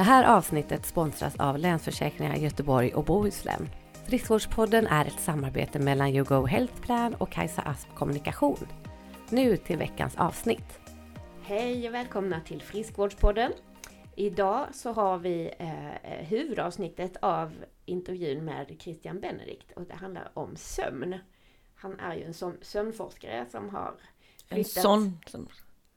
Det här avsnittet sponsras av Länsförsäkringar Göteborg och Bohuslän. Friskvårdspodden är ett samarbete mellan YouGo Health Plan och Kajsa Asp Kommunikation. Nu till veckans avsnitt. Hej och välkomna till Friskvårdspodden. Idag så har vi eh, huvudavsnittet av intervjun med Christian Benedikt och det handlar om sömn. Han är ju en sömnforskare som har flyttat... En sån.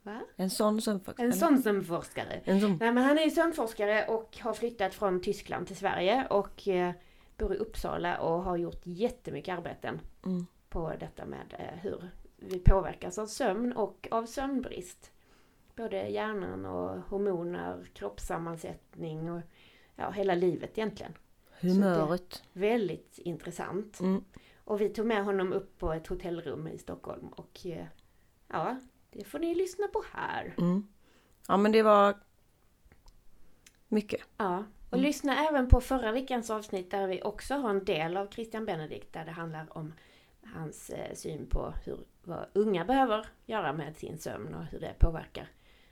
Va? En sån sömnforskare. En sån sömnforskare. En sån. Nej men han är ju sömnforskare och har flyttat från Tyskland till Sverige och eh, bor i Uppsala och har gjort jättemycket arbeten Mm. på detta med eh, hur vi påverkas av sömn och av sömnbrist. Både hjärnan och hormoner, kroppssammansättning och ja, hela livet egentligen. Humöret. Väldigt intressant. Mm. Och vi tog med honom upp på ett hotellrum i Stockholm och eh, ja, det får ni lyssna på här. Mm. Ja men det var mycket. Ja, och Mm. lyssna även på förra veckans avsnitt där vi också har en del av Christian Benedikt där det handlar om hans eh, syn på hur, vad unga behöver göra med sin sömn och hur det påverkar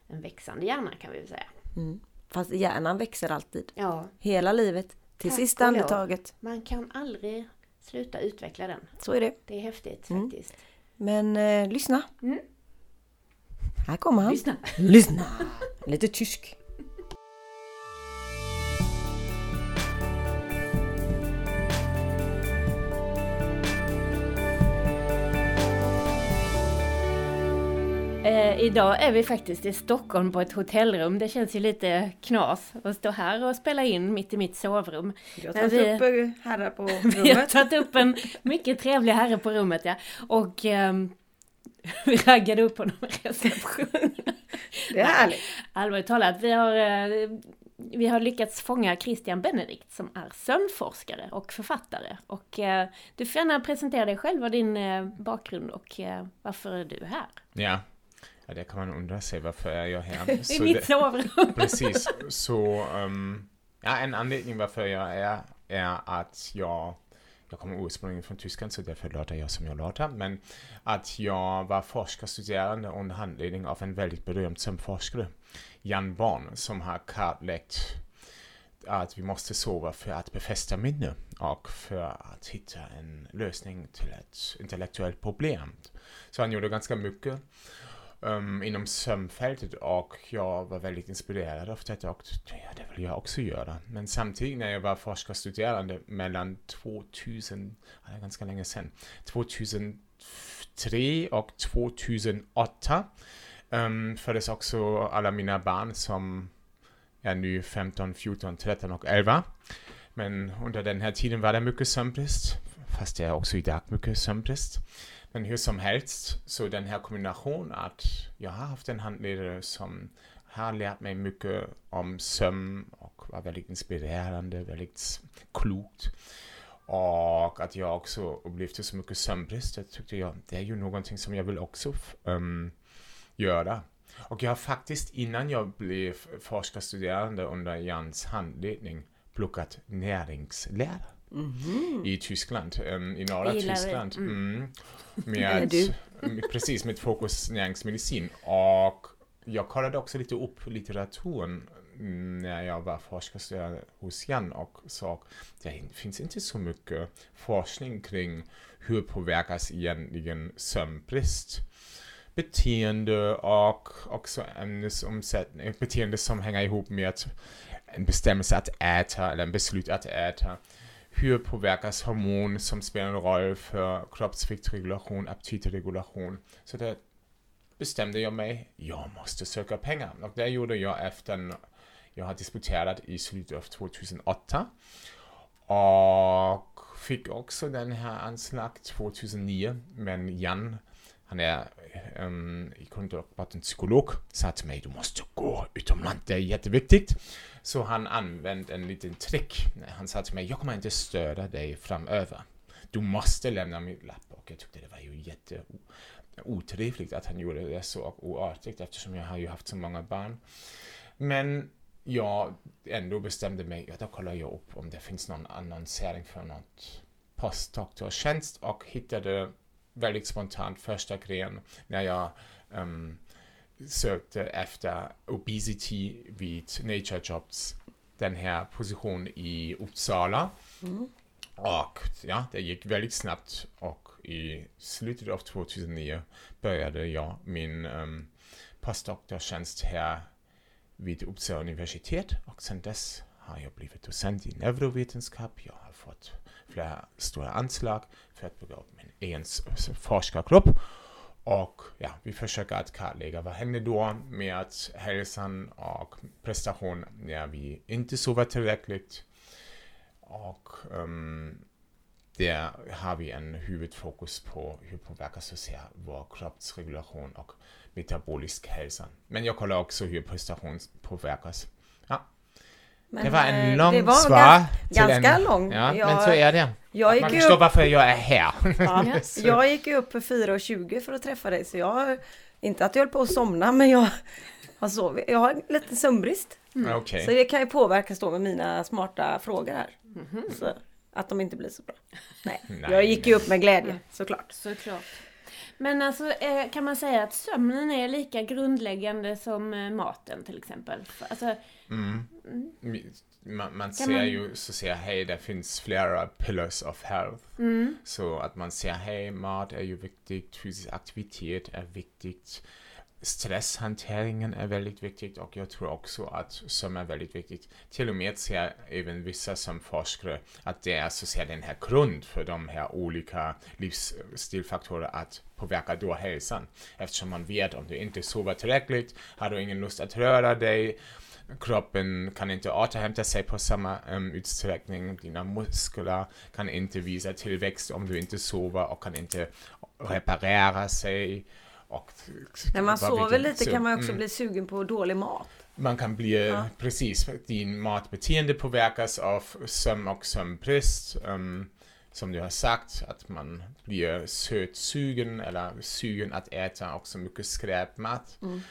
en växande hjärna kan vi väl säga. Mm. Fast hjärnan växer alltid. Ja, Hela livet. Till Tack sista andetaget. man kan aldrig sluta utveckla den. Så är det. Det är häftigt Mm. faktiskt. Men eh, lyssna. Mm. Här kommer han. Lyssna! Lyssna. Lite tysk. Eh, idag är vi faktiskt i Stockholm på ett hotellrum. Det känns ju lite knas att stå här och spela in mitt i mitt sovrum. Jag har tagit upp herrar på Vi har tagit upp en mycket trevlig herre på rummet ja. Och ehm, vi raggade upp honom i receptionen. Det är härligt. Allvarligt talat, vi har, eh, vi har lyckats fånga Christian Benedikt som är sömnforskare och författare. Och eh, du får gärna presentera dig själv och din eh, bakgrund och varför är du här? Ja. ja, det kan man undra sig varför är jag här. I mitt sovrum! precis, så um, ja, en anledning varför jag är, är att jag, jag kommer ursprungligen från Tyskland så därför låter jag som jag låter, men att jag var forskarstuderande under handledning av en väldigt berömd sömnforskare, Jan Born, som har kartlagt att vi måste sova för att befästa minne och för att hitta en lösning till ett intellektuellt problem. Så han gjorde ganska mycket um, inom sömnfältet och jag var väldigt inspirerad av detta och ja, det vill jag också göra. Men samtidigt när jag var forskarstuderande mellan 2000, det är ganska länge sedan, 2003 och 2008 um, ehm, föddes också alla mina barn som är nu 15, 14, 13 och 11. Men under den här tiden var det mycket sömnbrist, fast det är också idag mycket sömnbrist. Men hur som helst, så den här kombinationen att jag har haft en handledare som har lärt mig mycket om sömn och var väldigt inspirerande, väldigt klokt. Och att jag också upplevde så mycket sömnbrist, det tyckte jag, det är ju någonting som jag vill också um, göra. Och jag har faktiskt innan jag blev forskarstuderande under Jans handledning pluggat näringslära Mhm. i Tyskland, um, i norra. Tyskland. Mm. Mm. Med, precis, med fokus näringsmedicin. Och jag kollade också lite upp litteraturen mm, när jag var forskarstuderande hos Jan och såg det finns inte så mycket forskning kring hur påverkas egentligen sömnbrist beteende och också ämnesomsättning, beteende som hänger ihop med en bestämmelse att äta eller en beslut att äta. Hur påverkas hormon som spelar en roll för kroppsviktregulation, aptitregulation. Så det bestämde jag mig, jag måste söka pengar. Och det gjorde jag efter jag har disputerat i slutet av 2008. Och fick också den här anslag 2009, men Jan han är um, i grund och botten psykolog, sa till mig du måste gå utomlands, det är jätteviktigt. Så han använde en liten trick. Han sa till mig, jag kommer inte störa dig framöver. Du måste lämna mitt lapp. Och jag tyckte det var ju jätte otrevligt att han gjorde det så oartigt eftersom jag har ju haft så många barn. Men jag ändå bestämde mig, ja då kollar jag upp om det finns någon annonsering för något postdoktorstjänst och hittade väldigt spontant första grejen när jag um, sökte efter obesity vid Nature Jobs den här positionen i Uppsala. Mm. Och ja, det gick väldigt snabbt och i slutet av 2009 började jag min um, postdoktortjänst här vid Uppsala universitet och sedan dess har jag blivit docent i neurovetenskap. Jag har fått flera stora anslag för att bygga upp min egen forskargrupp. Och ja, vi försöker att kartlägga vad händer då med hälsan och prestation när vi inte sover tillräckligt. Och ähm, um, där har vi en huvudfokus på hur påverkas så vår kroppsregulation och metabolisk hälsa. Men jag kollar också hur prestation påverkas. Ja. Men, det var en eh, lång det var svar. gans- ganska en, lång. Ja, Jag- men så är det. Jag gick, Man förstår upp, varför jag är här. ja, jag gick upp för 4.20 för att träffa dig så jag, inte att jag höll på att somna men jag har sovit. Jag har lite sömnbrist. Okej. Så det kan ju påverkas då med mina smarta frågor här. Så, att de inte blir så bra. Nej, Nej, jag gick ju upp med glädje såklart. Såklart. Men alltså eh, kan man säga att sömnen är lika grundläggande som eh, maten till exempel? Alltså, Mm. Man, man Kan ser man- ju så ser hej, det finns flera pillars of health. mm, Så att man ser hej, mat är ju viktigt, fysisk aktivitet är viktigt, stresshanteringen är väldigt viktigt och jag tror också att sömn är väldigt viktigt. Till och med ser även vissa som forskare att det är så säga den här grund för de här olika livsstilfaktorer att påverka då hälsan. Eftersom man vet om du inte sover tillräckligt, har du ingen lust att röra dig, kroppen kan inte återhämta sig på samma um, utsträckning. Dina muskler kan inte visa tillväxt om du inte sover och kan inte reparera sig. Och, När man sover lite Så, kan man också mm, bli sugen på dålig mat. Man kan bli, Ja. precis, din matbeteende påverkas av sömn och sömnbrist. Um, som du har sagt, att man blir sötsugen eller sugen att äta också mycket skräpmat. Mm.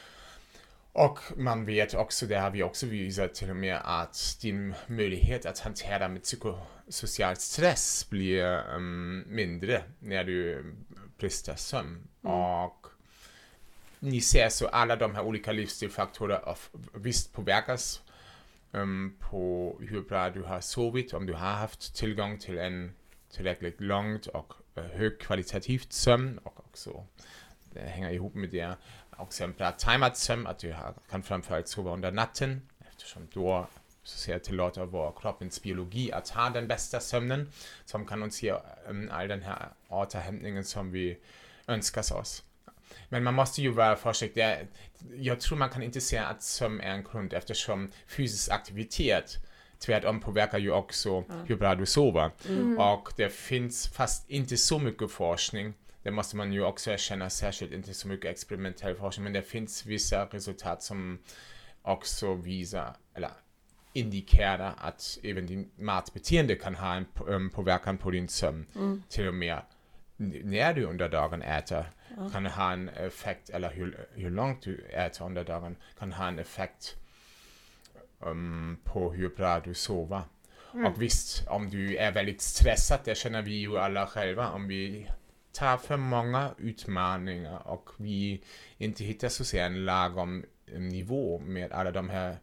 Och man vet också, det har vi också visat till och med, att din möjlighet att hantera med psykosocial stress blir um, mindre när du brister sömn. Och ni ser så alla de här olika livsstilfaktorer av, visst påverkas um, på hur bra du har sovit, om du har haft tillgång till en tillräckligt långt och uh, högkvalitativt sömn och också det hänger ihop med det också en bra tajmad sömn, att du kan framförallt sova under natten eftersom då så ser tillåter vår kroppens biologi att ha den bästa sömnen som kan uns ge um, all den här återhämtningen som vi önskar oss. Men man måste ju vara försiktig. Jag- tror man kan inte säga att sömn är en grund eftersom fysisk aktivitet tvärtom påverkar ju också hur bra du sover. Och det finns fast inte så mycket forskning. Det måste man ju också erkänna, särskilt inte så mycket experimentell forskning, men det finns vissa resultat som också visar, eller indikerar att även din matbeteende kan ha en på- um, påverkan på din sömn. Till och med när du under dagen äter kan ha en effekt, eller hur, hur långt du äter under dagen kan ha en effekt um, på hur bra du sover. Och visst, om du är väldigt stressad, det känner vi ju alla själva, om vi tar för många utmaningar och vi inte hittar så att säga en lagom eh, nivå med alla de här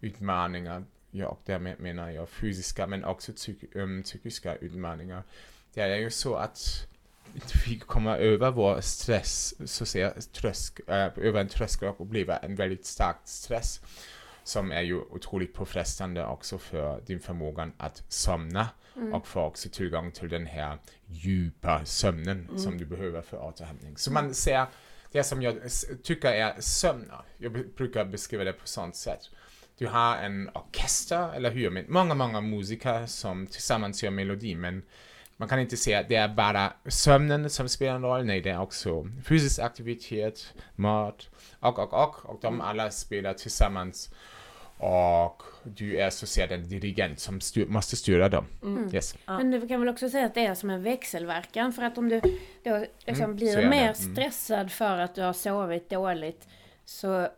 utmaningar, ja, och därmed menar jag fysiska men också psyk- um, psykiska utmaningar. Det är ju så att vi kommer över vår stress, så att säga, trösk, eh, äh, över en tröskel och upplever en väldigt stark stress som är ju otroligt påfrestande också för din förmåga att somna och få också tillgång till den här djupa sömnen som du behöver för återhämtning. Så man ser det som jag tycker är sömn, jag brukar beskriva det på sånt sätt. Du har en orkester, eller hur, med många, många musiker som tillsammans gör melodi, men man kan inte säga att det är bara sömnen som spelar en roll, nej det är också fysisk aktivitet, mat och, och, och, och de alla spelar tillsammans. Och du är så att säga den dirigent som styr, måste styra dem. Yes. Men du kan väl också säga att det är som en växelverkan för att om du då liksom Mm, blir är det. mer Mm. stressad för att du har sovit dåligt så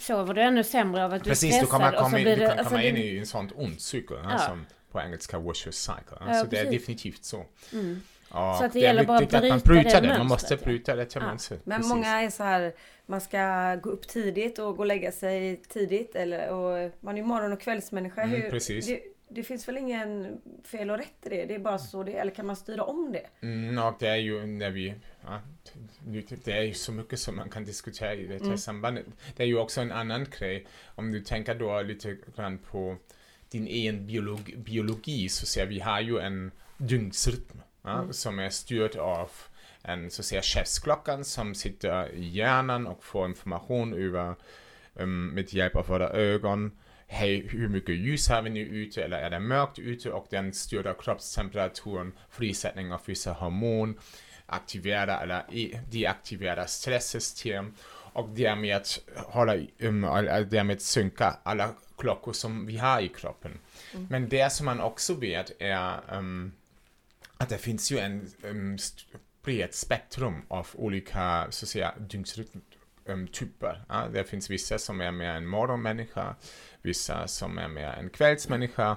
sover du ännu sämre av att du är Precis, du, stressad kommer och så komma in, blir du det... kan alltså komma in det- i en sån ond cykel, ja. Ja. som på engelska vicious cycle. Ja, så det är precis. definitivt så. Mm. Så att det är gäller bara att man bryta det det. Man måste ja. bryta det till Ja. mönstret. Men Precis. många är så här, man ska gå upp tidigt och gå och lägga sig tidigt. Eller, och man är morgon och kvällsmänniska. Mm, Hur-. Det, det finns väl ingen fel och rätt i det? Det är bara så det Eller kan man styra om det? Mm, och det är ju när vi, ja, det är ju så mycket som man kan diskutera i det här Mm. sambandet. Det är ju också en annan grej, om du tänker då lite grann på din egen biolog, biologi, så ser vi har ju en dygnsrytm ja, Mm. som är styrd av en så att säga chefsklockan som sitter i hjärnan och får information över um, med hjälp av våra ögon. Hej, hur mycket ljus har vi nu ute eller är det mörkt ute och den styr då kroppstemperaturen, frisättning av vissa hormon, aktiverar eller deaktiverar stresssystem och därmed hålla, um, därmed synka alla klockor som vi har i kroppen. Men det som man också vet är um, att det finns ju en um, st- brett spektrum av olika så att säga, dygnsrytmtyper. Ja, det finns vissa som är mer en morgonmänniska, vissa som är mer en kvällsmänniska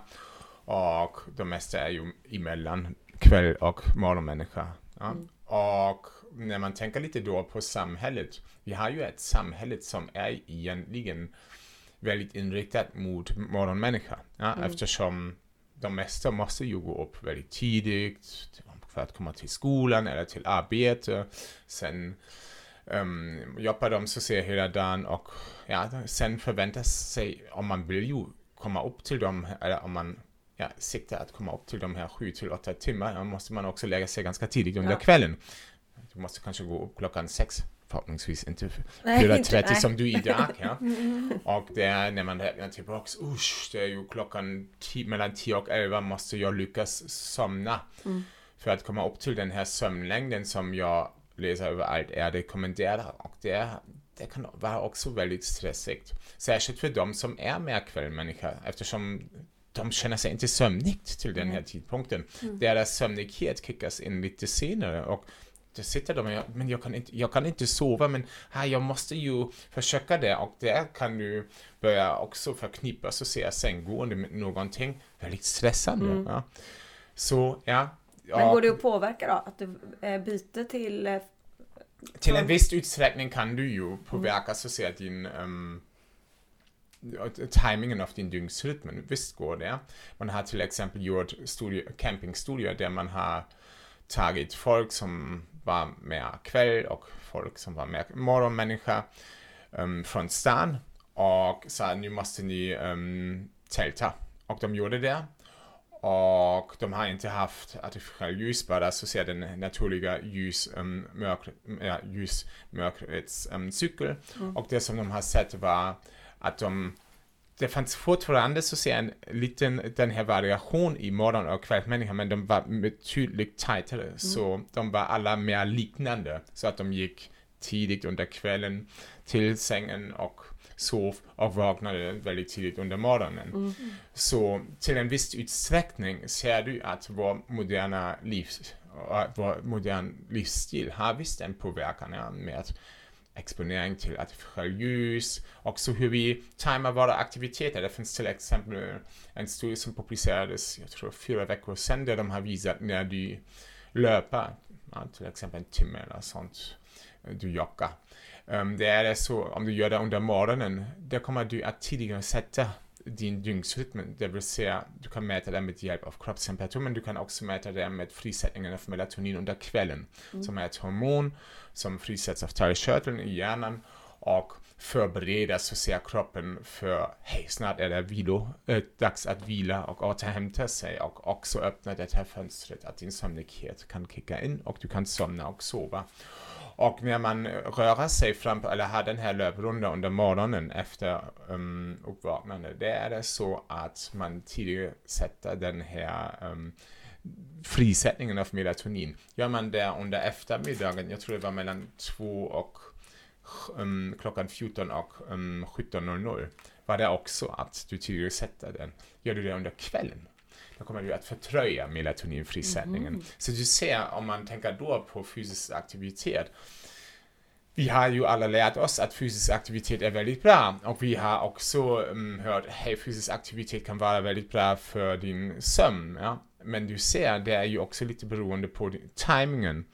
och de mesta är ju emellan kväll och morgonmänniska. Ja. Och när man tänker lite då på samhället, vi har ju ett samhälle som är egentligen väldigt inriktat mot morgonmänniska. Ja, Eftersom de mesta måste ju gå upp väldigt tidigt för att komma till skolan eller till arbete. Sen um, jobbar de så säga hela dagen och ja, sen förväntas sig, om man vill ju komma upp till dem, eller om man ja, siktar att komma upp till de här sju till åtta timmar, då måste man också lägga sig ganska tidigt under Ja. kvällen. Du måste kanske gå upp klockan sex, förhoppningsvis inte Nej, inte- 4.30 nej. som du idag. Ja. Och det är när man räknar tillbaks, usch, det är ju klockan ti- mellan 10 och 11 måste jag lyckas somna. För att komma upp till den här sömnlängden som jag läser överallt är rekommenderad. Och det, är, det kan vara också väldigt stressigt. Särskilt för de som är mer kvällmänniska eftersom de känner sig inte sömnigt till den här tidpunkten. Deras sömnighet kickas in lite senare och då sitter de och men jag kan inte, jag kan inte sova men här, jag måste ju försöka det och där kan du börja också förknippa så ser sänggående med någonting väldigt stressande. Ja. Så ja. Men ja, går det att påverka då? Att du eh, byter till... eh, till en viss utsträckning kan du ju påverka så att säga din um, timingen av din dygnsrytm. Visst går det. Man har till exempel gjort studie, campingstudier där man har tagit folk som var mer kväll och folk som var mer morgonmänniska um, från stan och sa nu måste ni um, tälta. Och de gjorde det. Och de har inte haft artificiell ljus, bara så ser den naturliga ljus, um, mörk, ja, ljusmörkrets um, cykel. Och det som de har sett var att de det fanns fortfarande så ser en liten den här variation i morgon och kvällsmänniska men de var betydligt tajtare. Så de var alla mer liknande. Så att de gick tidigt under kvällen till sängen och sov och vaknade väldigt tidigt under morgonen. Så till en viss utsträckning ser du att vår moderna livs, vår modern livsstil har visst en påverkan ja, med exponering till artificiell ljus, också hur vi tajmar våra aktiviteter. Det finns till exempel en studie som publicerades, jag tror fyra veckor sedan, där de har visat när du löper, ja, till exempel en timme eller sånt, du joggar. Um, det är så, om du gör det under morgonen, då kommer du att tidigare sätta din dygnsrytm, det vill säga du kan mäta det med hjälp av kroppstemperatur, men du kan också mäta det med frisättningen av melatonin under kvällen, som är ett hormon som frisätts av talgkörteln i hjärnan och förbereder så ser kroppen för hej, snart är det vilo, äh, dags att vila och återhämta sig och också öppna det här fönstret att din sömnighet kan kicka in och du kan somna och sova. Och när man rör sig fram eller har den här löprundan under morgonen efter um, uppvaknande, det är det så att man tidigare sätter den här um, frisättningen av melatonin. Gör man det under eftermiddagen, jag tror det var mellan 2 och um, klockan 14 och um, 17.00, var det också att du tidigare sätter den. Gör du det under kvällen, då kommer du att fördröja melatoninfrisättningen. Så du ser, om man tänker då på fysisk aktivitet, vi har ju alla lärt oss att fysisk aktivitet är väldigt bra och vi har också um, hört att fysisk aktivitet kan vara väldigt bra för din sömn. Ja? men du ser, det är ju också lite beroende på timingen.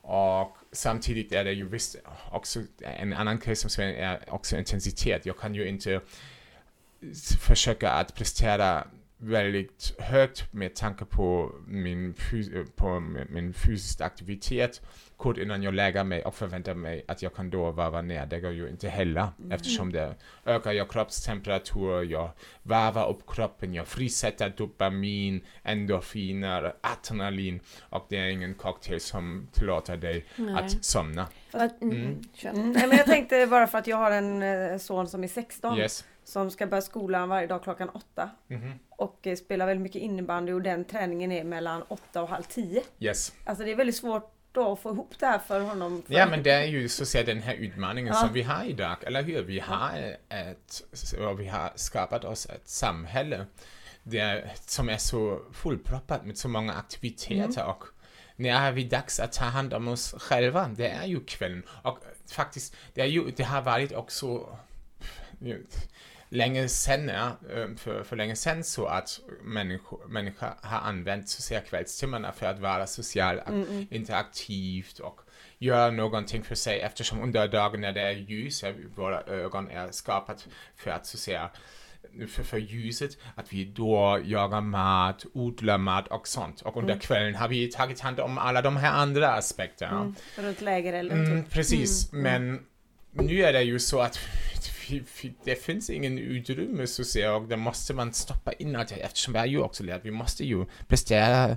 Och samtidigt är det ju visst också en annan grej som Sven är också intensitet. Jag kan ju inte försöka att prestera väldigt högt med tanke på min, fys- på min fysiska aktivitet kort innan jag lägger mig och förväntar mig att jag kan då varva ner. Det går ju inte heller eftersom det ökar jag kroppstemperatur, jag varvar upp kroppen, jag frisätter dopamin, endorfiner, adrenalin och det är ingen cocktail som tillåter dig Nej. att somna. Mm, Mm. Mm, nej, men jag tänkte bara för att jag har en eh, son som är 16 Yes. som ska börja skolan varje dag klockan 8 Mhm. Och eh, spelar väldigt mycket innebandy och den träningen är mellan 8 och halv 10. Yes. Alltså det är väldigt svårt då att få ihop det här för honom. För Ja, men det är ju så att säga den här utmaningen Ja. som vi har idag, eller hur? Vi har, ett, vi har skapat oss ett samhälle där, som är så fullproppat med så många aktiviteter och när är vi dags att ta hand om oss själva? Det är ju kvällen. Och faktiskt, det, är ju, det har varit också länge sedan, ja, eh, för, för länge sedan så att människor, människor har använt kvällstimmarna för att vara social, interaktivt och göra någonting för sig. Eftersom under dagen när det är ljus, ja, våra ögon är skapat för att så säga för, för ljuset, att vi då jagar mat, odlar mat och sånt. Och under kvällen har vi tagit hand om alla de här andra aspekterna. Mm, runt lägerelden Mm, typ. precis, men nu är det ju så att det finns ingen utrymme så att säga och då måste man stoppa in allt det eftersom vi har ju också lärt vi måste ju prestera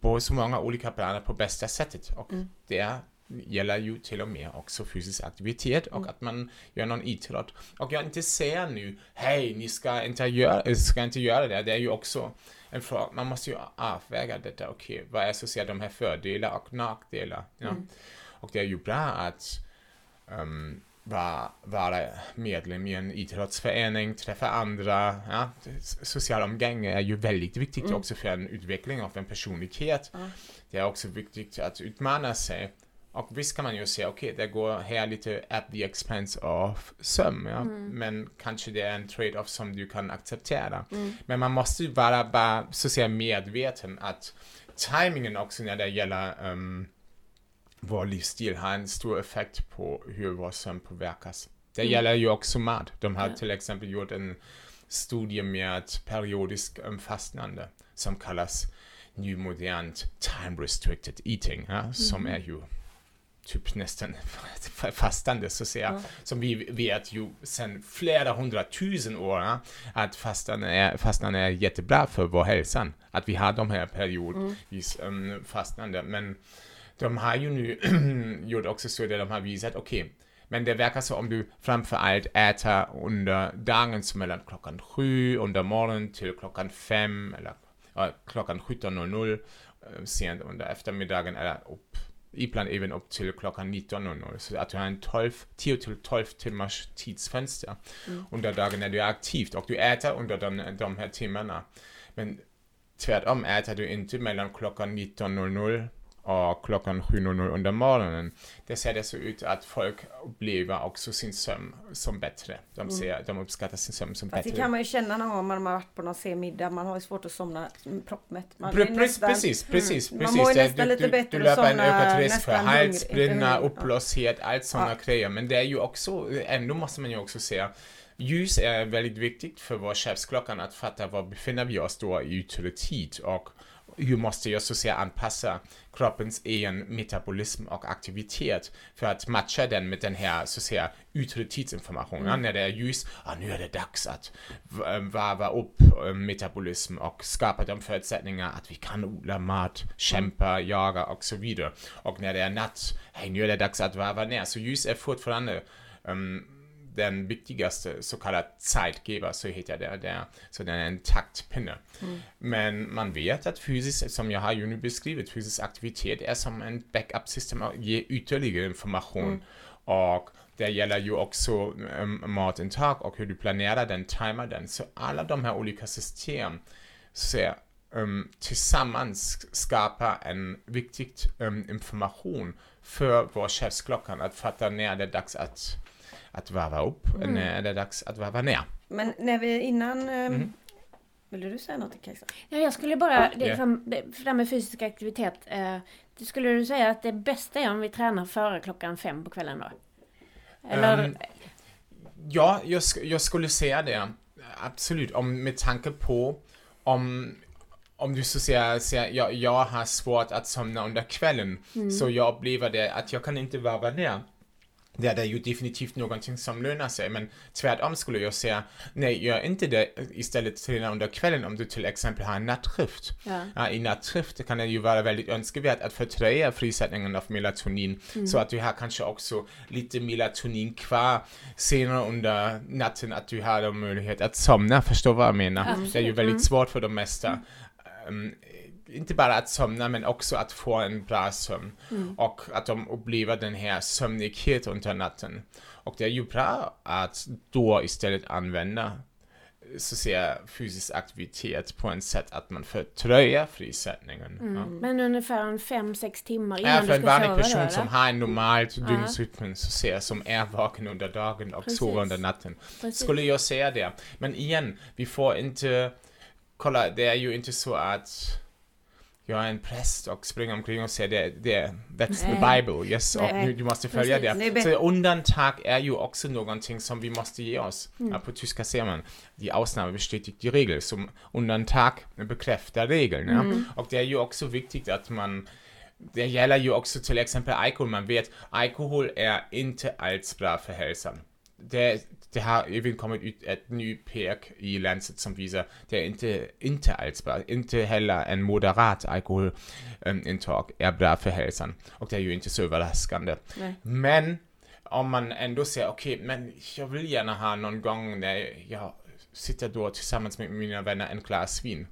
på så många olika planer på bästa sättet och det gäller ju till och med också fysisk aktivitet och att man gör någon idrott. Och jag inte säger nu, hej, ni ska inte göra, ska inte göra det, det är ju också en fråga, man måste ju avväga detta, okej, vad är så att säga de här fördelar och nackdelar? Ja? Och det är ju bra att um, vara, vara medlem i en idrottsförening, träffa andra. Ja, social omgänge är ju väldigt viktigt också för en utveckling av en personlighet. Det är också viktigt att utmana sig. Och visst kan man ju säga, okej, det går här lite at the expense of sömn, ja? men kanske det är en trade-off som du kan acceptera. Men man måste ju vara bara, så att säga, medveten att timingen också när det gäller um, vår livsstil har en stor effekt på hur vår sömn påverkas. Det gäller ju också mat. De har till exempel gjort en studie med periodisk um, fastnande som kallas nymodernt time restricted eating, ja, som är ju typ nästan fastande så att säga. Som vi vet ju sedan flera hundratusen år ja, att fastande är, fastande är jättebra för vår hälsa. Att vi har de här periodvis um, fastande. Men de har ju nu gjort också studier, de har visat, okej, men det verkar så om du framför allt äter under dagen, så mellan klockan sju under morgonen till klockan fem eller ja, klockan 17.00 eh, sent under eftermiddagen eller upp, ibland även upp till klockan 19.00. Så att du har en 12, 10 till 12 timmars tidsfönster under dagen när du är aktivt och du äter under de, de här timmarna. Men tvärtom äter du inte mellan klockan 19.00 och klockan 7.00 under morgonen. Det ser det så ut att folk upplever också sin sömn som bättre. De, ser, de uppskattar sin sömn som det bättre. kan man ju känna någon gång om man har varit på någon sen middag. Man har ju svårt att somna mm, proppmätt. Man Pre- är pre- nästan- precis, precis, Man precis. mår ju Det- nästan du, lite du, bättre du att löper en ökad risk för halsbränna, hungrig. uppblåsthet, allt sådana Ja. grejer. Men det är ju också, ändå måste man ju också säga, ljus är väldigt viktigt för vår chefsklockan att fatta var befinner vi oss då i yttre tid och hur måste jag så säga anpassa kroppens egen metabolism och aktivitet för att matcha den med den här så säga yttre tidsinformationen. Mm. När det är ljus, ah, nu är det dags att varva upp metabolism och skapa de förutsättningar att vi kan odla mat, kämpa, jaga och så vidare. Och när det är natt, hej nu är det dags att varva ner. Så ljus är fortfarande um, den viktigaste så kallad zeitgeber, så heter det där. Så den är en taktpinne. Men man vet att fysisk, som jag har ju nu beskrivit, fysisk aktivitet är som en backup-system och ger ytterligare information. Och det gäller ju också um, matintag och hur du planerar den, timar den. Så alla de här olika system ser um, tillsammans skapar en viktig um, information för vår chefsklockan att fatta när det är dags att, att varva upp, när det är dags att varva ner. Men när vi innan eh, Mhm. Ville du säga något Kajsa? Ja, jag skulle bara, det, det, för det här med fysisk aktivitet. Eh, skulle du säga att det bästa är om vi tränar före klockan fem på kvällen då? Eller? Ehm, Ja, jag, jag skulle säga det. Absolut. Om, med tanke på om, om du så säger, säger jag, jag har svårt att somna under kvällen, så jag upplever det att jag kan inte vara där. Det är ju definitivt någonting som lönar sig, men tvärtom skulle jag säga, nej, gör inte det, istället träna under kvällen om du till exempel har en nattskift. Ja. I nattskift kan det ju vara väldigt önskvärt att fördröja frisättningen av melatonin så att du har kanske också lite melatonin kvar senare under natten, att du har möjlighet att somna, förstår vad jag menar? Det är ju väldigt svårt för de mesta. Ehm, inte bara att somna men också att få en bra sömn och att de upplever den här sömnighet under natten. Och det är ju bra att då istället använda så säga fysisk aktivitet på ett sätt att man fördröjer frisättningen. Ja. Men ungefär en fem, sex timmar innan Ja, du för ska en vanlig sova person som har en normal dygnsrytm, så säga, som är vaken under dagen och Precis. sover under natten, Precis. skulle jag säga det. Men igen, vi får inte, kolla, det är ju inte så att jag är en präst och springer omkring och säger det, det that's the Nej. Bible, yes, Nej. och du, du måste följa Precis. Det. Så undantag är ju också någonting som vi måste ge oss. Mm. På tyska säger man, die Ausnahme bestätigt die Regel, som undantag bekräftar regeln. Ja? Mm. Och det är ju också viktigt att man det gäller ju också till exempel alkohol. Man vet, alkohol är inte alls bra för hälsan. Det, det har även kommit ut ett nytt pek i Lancet som visar, det är inte, inte alls bra. Inte heller en moderat alkoholintag är bra för hälsan. Och det är ju inte så överraskande. Nej. Men om man ändå säger, okej, men jag vill gärna ha någon gång när jag sitter då tillsammans med mina vänner en glas vin.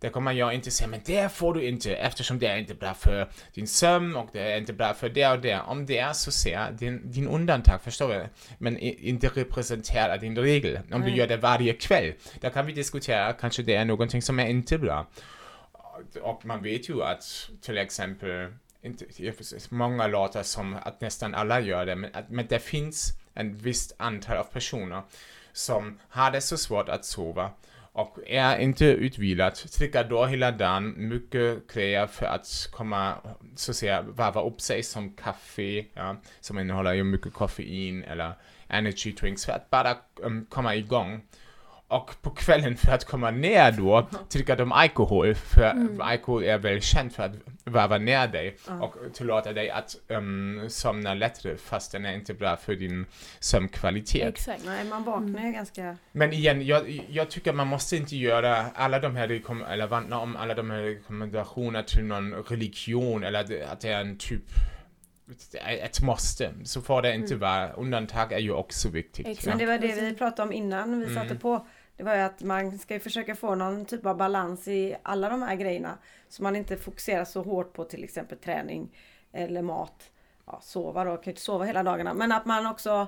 Där kommer jag inte säga, men det får du inte eftersom det är inte bra för din sömn och det är inte bra för det och det. Om det är så ser din, din undantag, förstår du? Men i- inte representerar din regel. Om du Nej. gör det varje kväll, där kan vi diskutera, kanske det är någonting som är inte bra. Och man vet ju att till exempel, inte, många låter som att nästan alla gör det, men, att, men det finns en visst antal av personer som har det så svårt att sova och är inte utvilad, dricker då hela dagen. Mycket grejer för att komma, så att säga, varva upp sig som kaffe, ja, som innehåller ju mycket koffein eller energy drinks för att bara um, komma igång. Och på kvällen för att komma ner då dricker de alkohol, för alkohol är väl känt för att varva ner dig och tillåta dig att um, somna lättare fast den är inte bra för din sömnkvalitet. Exakt. Nej, man vaknar ju ganska... Men igen, jag, jag tycker man måste inte göra alla de här eller vandra om alla de här rekommendationer till någon religion eller att det är en typ ett måste. Så får det inte vara. Undantag är ju också viktigt. Exakt. Men Ja. det var det vi pratade om innan vi Mm. satte på. Det var ju att man ska ju försöka få någon typ av balans i alla de här grejerna. Så man inte fokuserar så hårt på till exempel träning eller mat. Ja, sova då, kan ju inte sova hela dagarna. Men att man också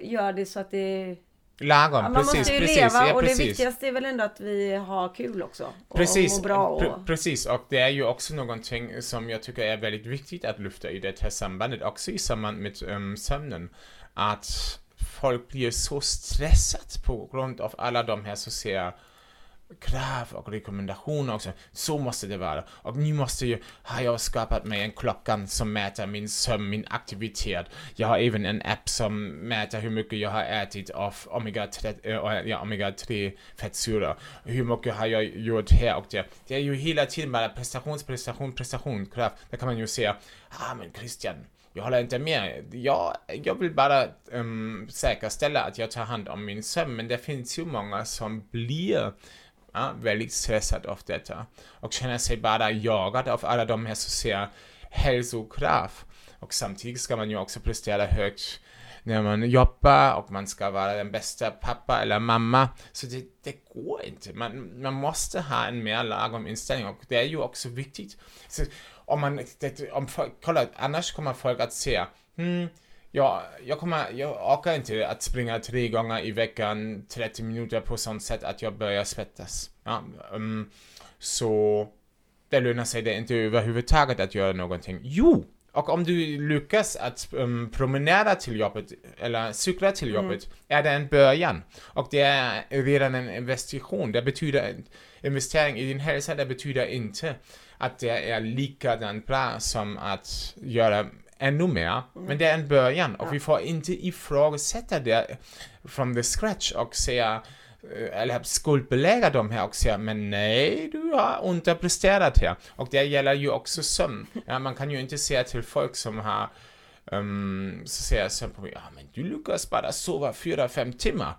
gör det så att det... Lagom, Ja, man precis, måste ju precis. leva ja, och det viktigaste är väl ändå att vi har kul också. Och Precis, mår bra och... pre- precis, och det är ju också någonting som jag tycker är väldigt viktigt att lyfta i det här sambandet, också i samband med um, sömnen, att folk blir så stressat på grund av alla de här sociala krav och rekommendationer också. Så måste det vara. Och nu måste ju, har jag skapat mig en klocka som mäter min sömn, min aktivitet. Jag har även en app som mäter hur mycket jag har ätit av omega-3 äh, eh, ja, omega fettsyror. Hur mycket har jag gjort här och där. Det är ju hela tiden bara prestation, prestation, prestation, krav. Där kan man ju säga, ah men Christian, jag håller inte med. Jag, jag vill bara um, säkerställa att jag tar hand om min sömn, men det finns ju många som blir ja, väldigt stressade av detta och känner sig bara jagade av alla de här så att säga hälsokrav. Och samtidigt ska man ju också prestera högt när man jobbar och man ska vara den bästa pappa eller mamma. Så det, det går inte. Man, man måste ha en mer lagom inställning och det är ju också viktigt. Så om man, om folk, kolla, annars kommer folk att säga, hmm, Ja, jag, kommer, jag orkar inte att springa tre gånger i veckan 30 minuter på sånt sätt att jag börjar svettas. Ja, um, så det lönar sig det inte överhuvudtaget att göra någonting. Jo, och om du lyckas att um, promenera till jobbet eller cykla till jobbet är det en början. Och det är redan en investigation. Det betyder investering i din hälsa, det betyder inte att det är likadant bra som att göra ännu mer. Men det är en början och vi får inte ifrågasätta det from the scratch och säga eh, eller skuldbelägga dem här och säga men nej, du har underpresterat här. Och det gäller ju också sömn. Ja, man kan ju inte säga till folk som har um, så säger sömnproblem, ja men du lyckas bara sova fyra, fem timmar.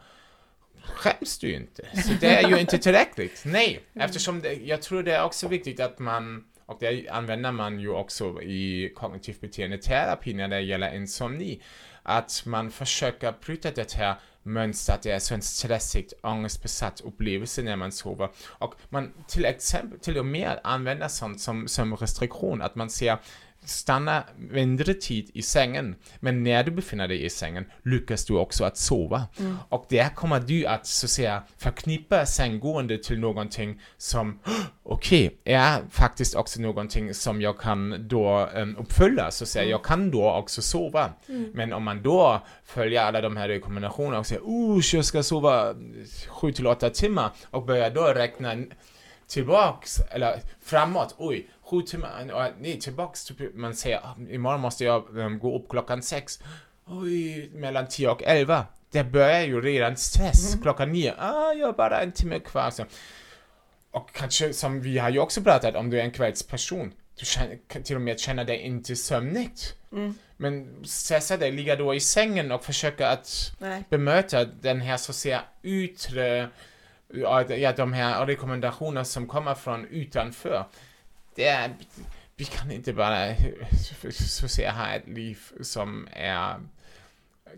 Skäms du inte? Så det är ju inte tillräckligt. Nej, eftersom det, jag tror det är också viktigt att man och det använder man ju också i kognitiv beteendeterapi när det gäller insomni. Att man försöker bryta det här mönstret, det är så en stressigt, ångestbesatt upplevelse när man sover. Och man till exempel, till och med använder sånt som, som restriktion, att man ser stanna mindre tid i sängen, men när du befinner dig i sängen lyckas du också att sova. Och där kommer du att så att säga förknippa sänggående till någonting som, okej, okay, är faktiskt också någonting som jag kan då um, uppfylla, så att säga, jag kan då också sova. Men om man då följer alla de här rekommendationerna och säger, oh, jag ska sova 7 till 8 timmar och börjar då räkna tillbaks, eller framåt, oj, sju timmar, nej tillbaks, typ, man säger ah, imorgon måste jag um, gå upp klockan sex, oj, mellan tio och elva. Det börjar ju redan stress, Mm. klockan nio, ah, jag har bara en timme kvar. Så. Och kanske, som vi har ju också pratat om, du är en kvällsperson, du känner, kan till och med känner dig inte sömnigt. Mm. Men stressa dig, ligga då i sängen och försöka att Nej. bemöta den här så att säga yttre, ja, de här rekommendationerna som kommer från utanför. Det är, vi kan inte bara säga ha ett liv som är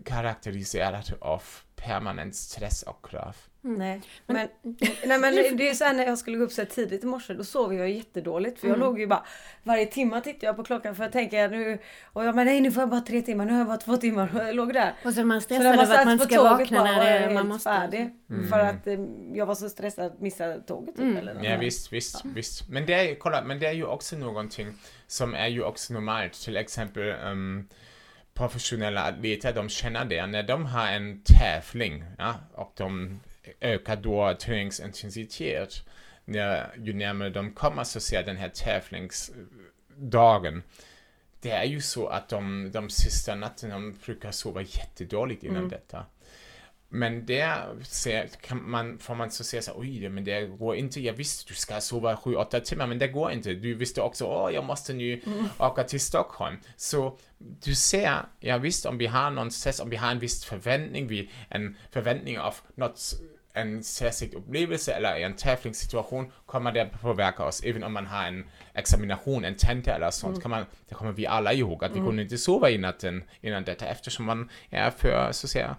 karaktäriserat av permanent stress och krav. Nej. Men, nej men det är så här när jag skulle gå upp så här tidigt i morse då sov jag jättedåligt för jag låg ju bara varje timme tittade jag på klockan för att tänka nu och jag men nej nu får jag bara tre timmar, nu har jag bara två timmar och jag låg där. Och så man stressad över att man ska vakna när jag det, man helt måste. färdig. För att eh, jag var så stressad att missa tåget typ, eller något. Ja, visst, visst, visst. Men det, är, kolla, men det är ju också någonting som är ju också normalt. Till exempel um, professionella atleter, de känner det när de har en tävling ja, och de ökar då träningsintensitet. När, ju närmare de kommer så ser den här tävlingsdagen. Det är ju så att de, de sista nätterna de brukar sova jättedåligt innan detta. Men där ser, kan man, får man så säga så oj, det- men det går inte. Jag visste du ska sova 7-8 timmar, men det går inte. Du visste också, åh, jag måste nu åka till Stockholm. Så du ser, ja visst, om vi har någon stress, om vi har en viss förväntning, vi, en förväntning av något, en särskild upplevelse eller en tävlingssituation kommer det påverka oss. Även om man har en examination, en tenta eller sånt, kan man, det kommer vi alla ihåg att vi kunde inte sova i natten innan detta eftersom man är för, så att säga,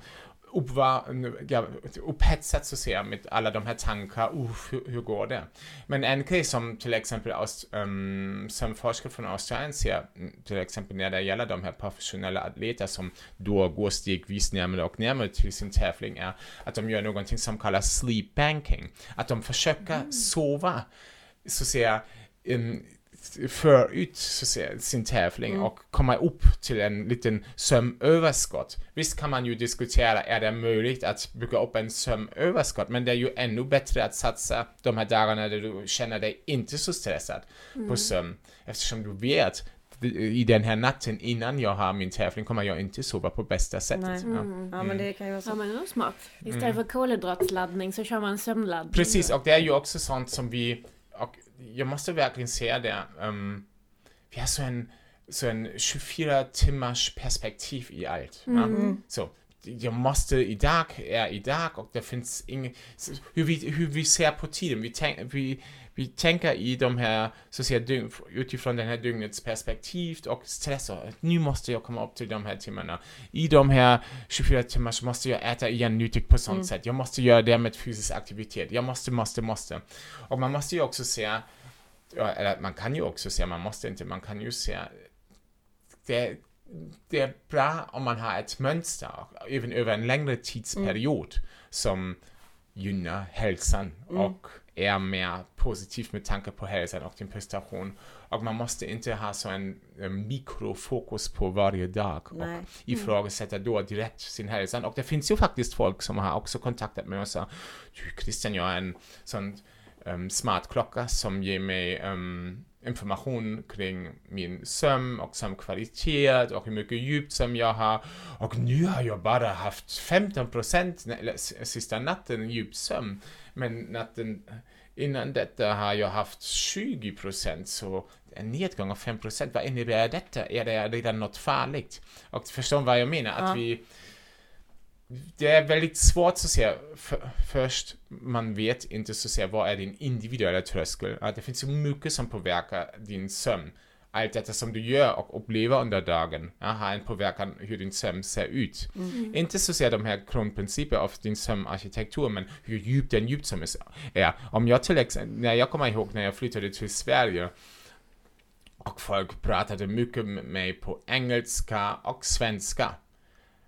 upphetsat så säga med alla de här tankar, uff, hur, hur går det? Men en grej som till exempel aus, um, som forskare från Australien ser, mm, till exempel när det gäller de här professionella atleter som då går stegvis närmare och närmare till sin tävling är att de gör någonting som kallas sleep banking. Att de försöker sova, så säga, um, för ut sin tävling och komma upp till en liten sömnöverskott. Visst kan man ju diskutera, är det möjligt att bygga upp en sömnöverskott? Men det är ju ännu bättre att satsa de här dagarna där du känner dig inte så stressad på sömn. Eftersom du vet, i den här natten innan jag har min tävling kommer jag inte sova på bästa sättet. Nej. Ja. Ja men det kan ju vara Ja så. men det är smart. Istället för kolhydratsladdning så kör man sömnladdning. Precis, och det är ju också sånt som vi, och jag måste verkligen säga det, um, vi har så en, så en 24 timmars perspektiv i allt. Ja? Så, jag måste, idag är idag och det finns inget, hur vi, hur vi ser på tiden, vi, tänk, vi, vi tänker i de här, så att säga, dygn, utifrån den här dygnets perspektiv och stress och nu måste jag komma upp till de här timmarna. I de här 24 timmar så måste jag äta igen nyttigt på sånt sätt. Jag måste göra det med fysisk aktivitet. Jag måste, måste, måste. Och man måste ju också se, eller man kan ju också se, man måste inte, man kan ju se, det, det är bra om man har ett mönster, även över en längre tidsperiod, som gynnar hälsan och är mer positiv med tanke på hälsan och din prestation. Och man måste inte ha så en, en mikrofokus på varje dag Nej. och ifrågasätta då direkt sin hälsa. Och det finns ju faktiskt folk som har också kontaktat mig och sagt du Christian, jag har en sån um, smart klocka som ger mig um, information kring min sömn och sömnkvalitet och hur mycket djupt som jag har. Och nu har jag bara haft 15 procent sista natten djup Men natten innan detta har jag haft 20 procent, så en nedgång av 5 procent. Vad innebär detta? Är det redan något farligt? Och förstår vad jag menar? Att Ja. vi det är väldigt svårt att. För, först, man vet inte så se vad är din individuella tröskel. Att det finns så mycket som påverkar din sömn. Allt detta som du gör och upplever under dagen ja, har en påverkan hur din sömn ser ut. Inte så ser de här grundprinciper av din sömnarkitektur, men hur djup den djupsömn är. Om jag till exempel, när jag kommer ihåg när jag flyttade till Sverige och folk pratade mycket med mig på engelska och svenska.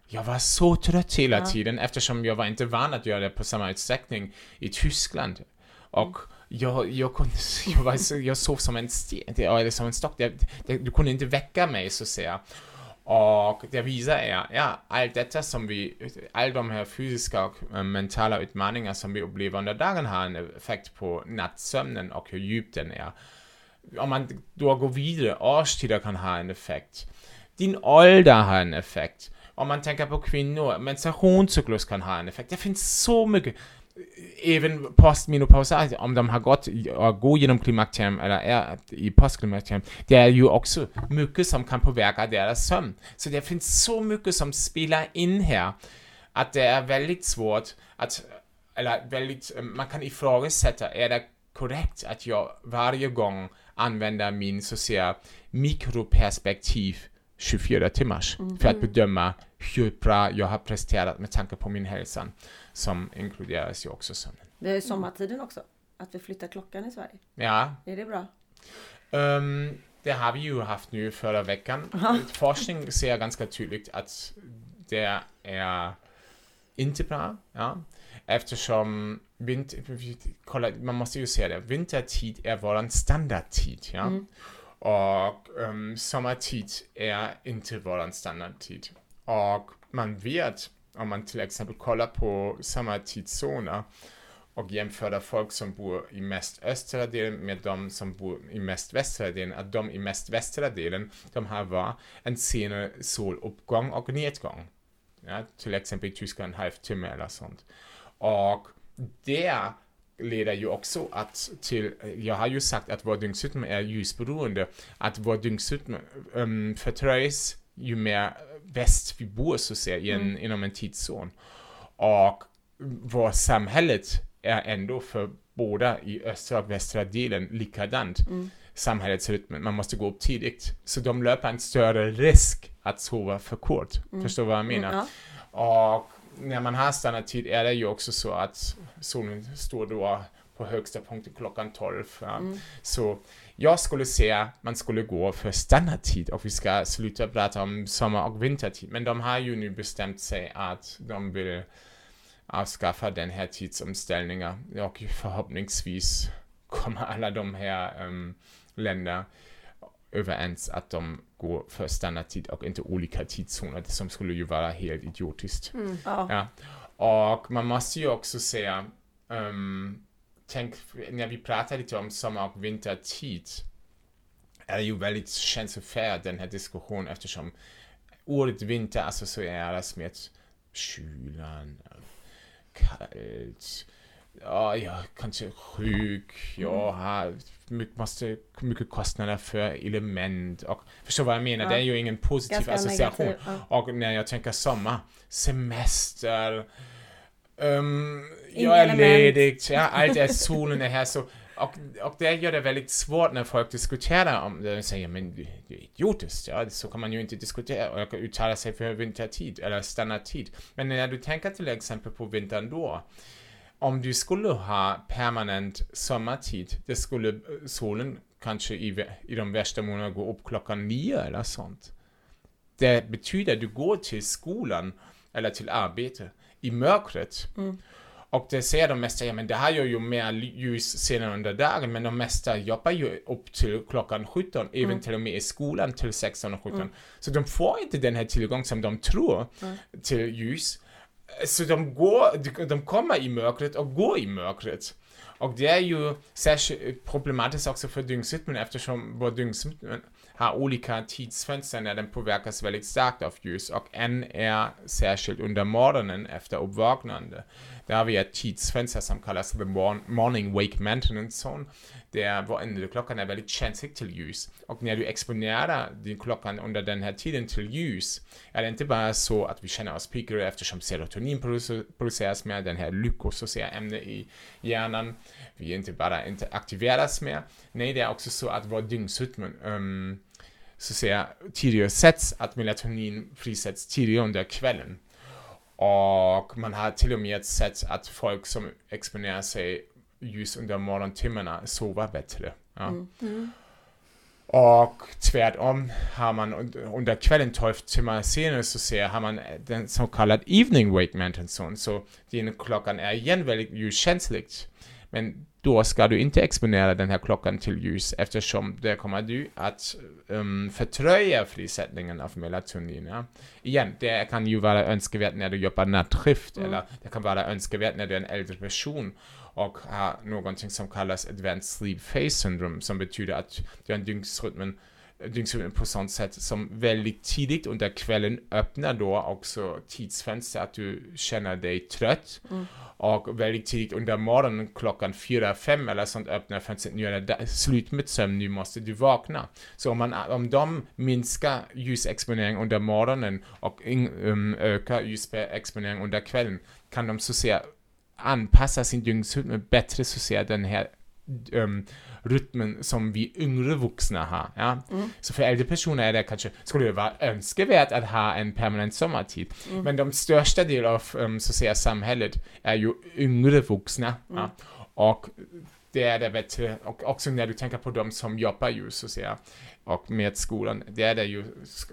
Jag var så trött hela Ja. tiden eftersom jag var inte van att göra det på samma utsträckning i Tyskland. Och jag, jag, kunde, jag, var jag sov som en sten, eller som en stock. Det, det, du kunde inte väcka mig så att säga. Och det visar er, ja, allt detta som vi, all de här fysiska och eh, mentala utmaningar som vi upplever under dagen har en effekt på nattsömnen och hur djup den är. Om man då går vidare, årstider kan ha en effekt. Din ålder har en effekt. Om man tänker på kvinnor, menstruationscyklus kan ha en effekt. Det finns så mycket. Även postmenopaus, om de har gått och går genom klimakterium eller är i postklimakterium, det är ju också mycket som kan påverka deras sömn. Så det finns så mycket som spelar in här att det är väldigt svårt att, eller väldigt, man kan ifrågasätta, är det korrekt att jag varje gång använder min så att säga mikroperspektiv 24 timmars för att bedöma hur bra jag har presterat med tanke på min hälsa som inkluderas ju också sömnen. Det är sommartiden också. Att vi flyttar klockan i Sverige. Ja, Är det bra? Um, det har vi ju haft nu förra veckan. Forskning ser ganska tydligt att det är inte bra, ja. Eftersom vinter, kolla, man måste ju se det, vintertid är våran standardtid, ja. Och um, sommartid är inte våran standardtid. Och man vet, om man till exempel kollar på samma tidszoner och jämföra folk som bor i mest östra delen med de som bor i mest västra delen, att de i mest västra delen, de har var en senare soluppgång och nedgång. Ja, till exempel i Tyskland en halvtimme eller sånt. Och det leder ju också att till, jag har ju sagt att vår dygnsrytm är ljusberoende, att vår dygnsrytm um, förtröjs ju mer väst vi bor så att säga, i en, inom en tidszon. Och vår samhället är ändå för båda i östra och västra delen likadant. Samhällets rytm, man måste gå upp tidigt. Så de löper en större risk att sova för kort. Förstår vad jag menar? Ja. Och när man har standardtid är det ju också så att solen står då på högsta punkten klockan 12. Ja. Så jag skulle säga man skulle gå för standardtid och vi ska sluta prata om sommar och vintertid. Men de har ju nu bestämt sig att de vill avskaffa den här tidsomställningen och förhoppningsvis kommer alla de här um, länder överens att de går för standardtid och inte olika tidszoner, det som skulle ju vara helt idiotiskt. Ja. Ja. Och man måste ju också säga, um, tänk, när vi pratar lite om sommar och vintertid, är ju väldigt känslofärd den här diskussionen eftersom ordet vinter associeras med kylan, kallt, ja, jag kanske sjuk, jag har mycket, måste, mycket kostnader för element och förstår vad jag menar, Ja. det är ju ingen positiv Ganska association. negativ, ja. Och när jag tänker sommar, semester, um, jag är ledig, ja, allt är solen är här så och, och det gör det väldigt svårt när folk diskuterar om det. Och säger men det det är idiotiskt, ja, så kan man ju inte diskutera och uttala sig för vintertid eller standardtid. Men när du tänker till exempel på vintern då, om du skulle ha permanent sommartid, det skulle eh, solen kanske i, i de värsta månaderna gå upp klockan nio eller sånt. Det betyder att du går till skolan eller till arbete i mörkret. Och det säger de mesta, ja men det har ju, ju mer ljus senare under dagen, men de mesta jobbar ju upp till klockan 17, även Mm. till och med i skolan till 16 och 17. Så de får inte den här tillgång som de tror Mm. till ljus. Så de går, de, de kommer i mörkret och går i mörkret. Och det är ju särskilt problematiskt också för dygnsrytmen eftersom vår dygnsrytm har olika tidsfönster när den påverkas väldigt starkt av ljus och en är särskilt under morgonen efter uppvaknande. Där har vi ett tidsfönster som kallas the morning wake maintenance zone där vår innerklockan är väldigt känslig till ljus. Och när du exponerar din klockan under den här tiden till ljus är det inte bara så att vi känner oss piggare eftersom serotonin produceras mer, den här lyckosociala ämnet i hjärnan. Vi inte bara inte aktiveras mer. Nej, det är också så att vår dygnsrytm um, så att säga, tidigare sätts, att melatonin frisätts tidigare under kvällen. Och man har till och med sett att folk som exponerar sig ljus under morgontimmarna sover bättre. Ja. Och tvärtom har man und- under kvällen 12 timmar senare så ser har man den så kallad evening wake maintenance zone. Så din klockan är igen väldigt ljuskänslig. Men då ska du inte exponera den här klockan till ljus eftersom där kommer du att um, fördröja frisättningen av melatonin. Ja. Igen, det kan ju vara önskvärt när du jobbar nattskift eller det kan vara önskvärt när du är en äldre person och har någonting som kallas advanced sleep phase syndrome som betyder att du har en dygnsrytmen dygnsrytmen på sånt sätt som väldigt tidigt under kvällen öppnar då också tidsfönster att du känner dig trött. Och väldigt tidigt under morgonen klockan 4-5 eller sånt öppnar fönstret. Nu är det slut med sömn, nu måste du vakna. Så om, man, om de minskar ljusexponering under morgonen och in, um, ökar ljusexponering under kvällen kan de så att säga anpassa sin dygnsrytm bättre så att säga den här um, rytmen som vi yngre vuxna har. Ja? Så för äldre personer är det kanske, skulle det vara önskvärt att ha en permanent sommartid. Men de största del av um, så säga, samhället är ju yngre vuxna. Ja? Och det är det bättre, och också när du tänker på de som jobbar ju så säga, och med skolan, det är det ju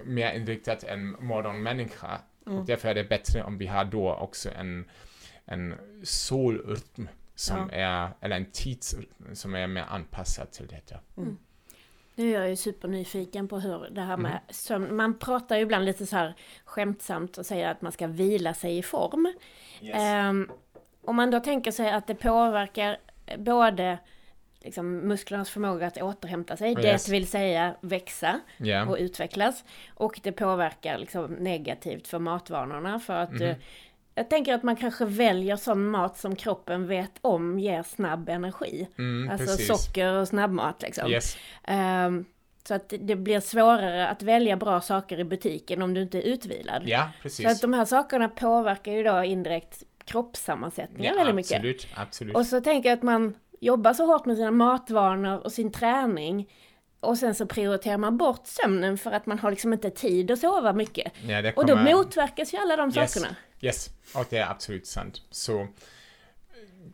mer inriktat än morgonmänniska. Och därför är det bättre om vi har då också en, en solrytm som är, eller en tidsrytm som är mer anpassad till detta. Nu är jag ju supernyfiken på hur det här med Mm. sömn, man pratar ju ibland lite så här skämtsamt och säger att man ska vila sig i form. Ehm, om man då tänker sig att det påverkar både liksom, musklernas förmåga att återhämta sig, Yes. det vill säga växa Ja. och utvecklas. Och det påverkar liksom, negativt för matvanorna för att Mhm. eh, jag tänker att man kanske väljer sån mat som kroppen vet om ger snabb energi. Mm, alltså precis. socker och snabbmat liksom. Yes. Ehm, så att det blir svårare att välja bra saker i butiken om du inte är utvilad. Ja, Så att precis. de här sakerna påverkar ju då indirekt kroppssammansättningen Ja, väldigt mycket. absolut, absolut. Och så tänker jag att man jobbar så hårt med sina matvanor och sin träning och sen så prioriterar man bort sömnen för att man har liksom inte tid att sova mycket. ja, det Och då kommer- motverkas ju alla de Yes. sakerna. Yes, och det är absolut sant. Så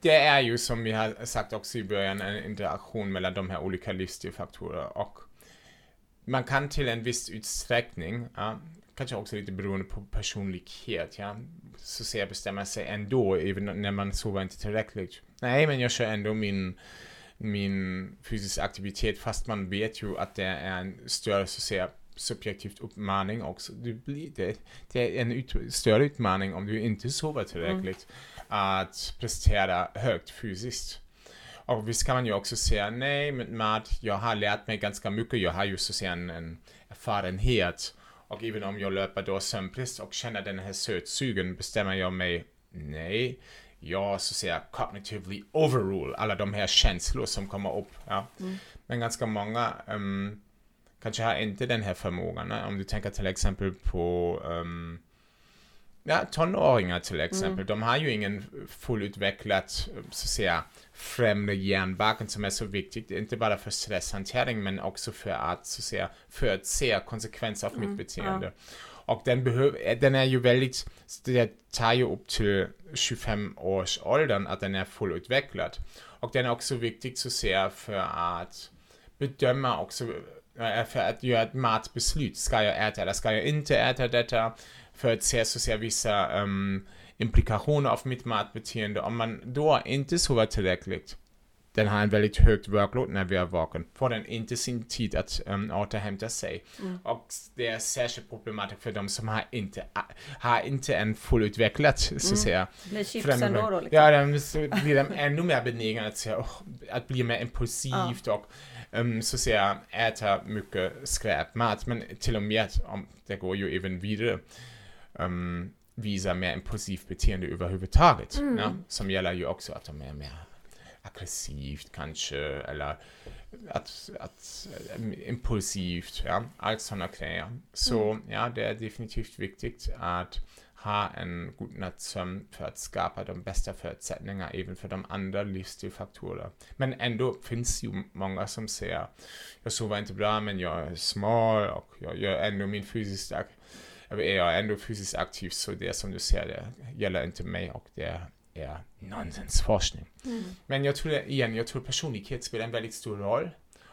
det är ju som vi har sagt också i början en interaktion mellan de här olika livsstilfaktorer och man kan till en viss utsträckning, ja, kanske också lite beroende på personlighet, ja, så ser bestämma sig ändå, även när man sover inte tillräckligt. Nej, men jag kör ändå min min fysiska aktivitet fast man vet ju att det är en större så att säga, subjektivt uppmaning också. Du blir det, det är en ut, större utmaning om du inte sover tillräckligt att prestera högt fysiskt. Och visst kan man ju också säga nej med mat, jag har lärt mig ganska mycket, jag har ju så att säga en, en erfarenhet och även om jag löper då sömnbrist och känner den här sötsugen bestämmer jag mig nej, jag så att säga cognitively overrule alla de här känslor som kommer upp. Ja. Men ganska många ehm, kanske har inte den här förmågan. Om du tänker till exempel på ehm, ja, tonåringar till exempel. De har ju ingen fullutvecklat, så att säga, främre hjärnbarken som är så viktigt, inte bara för stresshantering men också för att, så att säga, förutse konsekvenser av mitt beteende. Och den, behöv, den är ju väldigt, det tar ju upp till 25 års åldern att den är fullutvecklad. Och den är också viktig så ser för att bedöma också, för att göra ett matbeslut. Ska jag äta eller ska jag inte äta detta? För att se så att säga vissa um, implikationer av mitt matbeteende. Om man då inte sover tillräckligt, den har en väldigt högt workload när vi är vaken, får den inte sin tid att um, återhämta sig. Mm. Och det är särskilt problematiskt för de som har inte, har inte en fullutvecklad, så att Mm. säga, Blir chips ändå då liksom. Ja, de, så blir de ännu mer benägna att, säga, "Åh", att bli mer impulsivt och um, så att säga äta mycket skräpmat. Men till och med, om det går ju även vidare, um, visa mer impulsivt beteende överhuvudtaget. Mm. Ja, som gäller ju också att de är mer aggressivt kanske, eller att, att eh, impulsivt, ja, allt sådana grejer. Så ja, det är definitivt viktigt att ha en god nattsömn för att skapa de bästa förutsättningarna även för de andra livsstilfaktorer. Men ändå finns ju många som säger jag sover inte bra men jag är smal och jag gör ändå min fysiskt ak- jag är ändå fysiskt aktiv så det som du säger det gäller inte mig och det är nonsensforskning. Mm. Men jag tror igen, jag tror personlighet spelar en väldigt stor roll.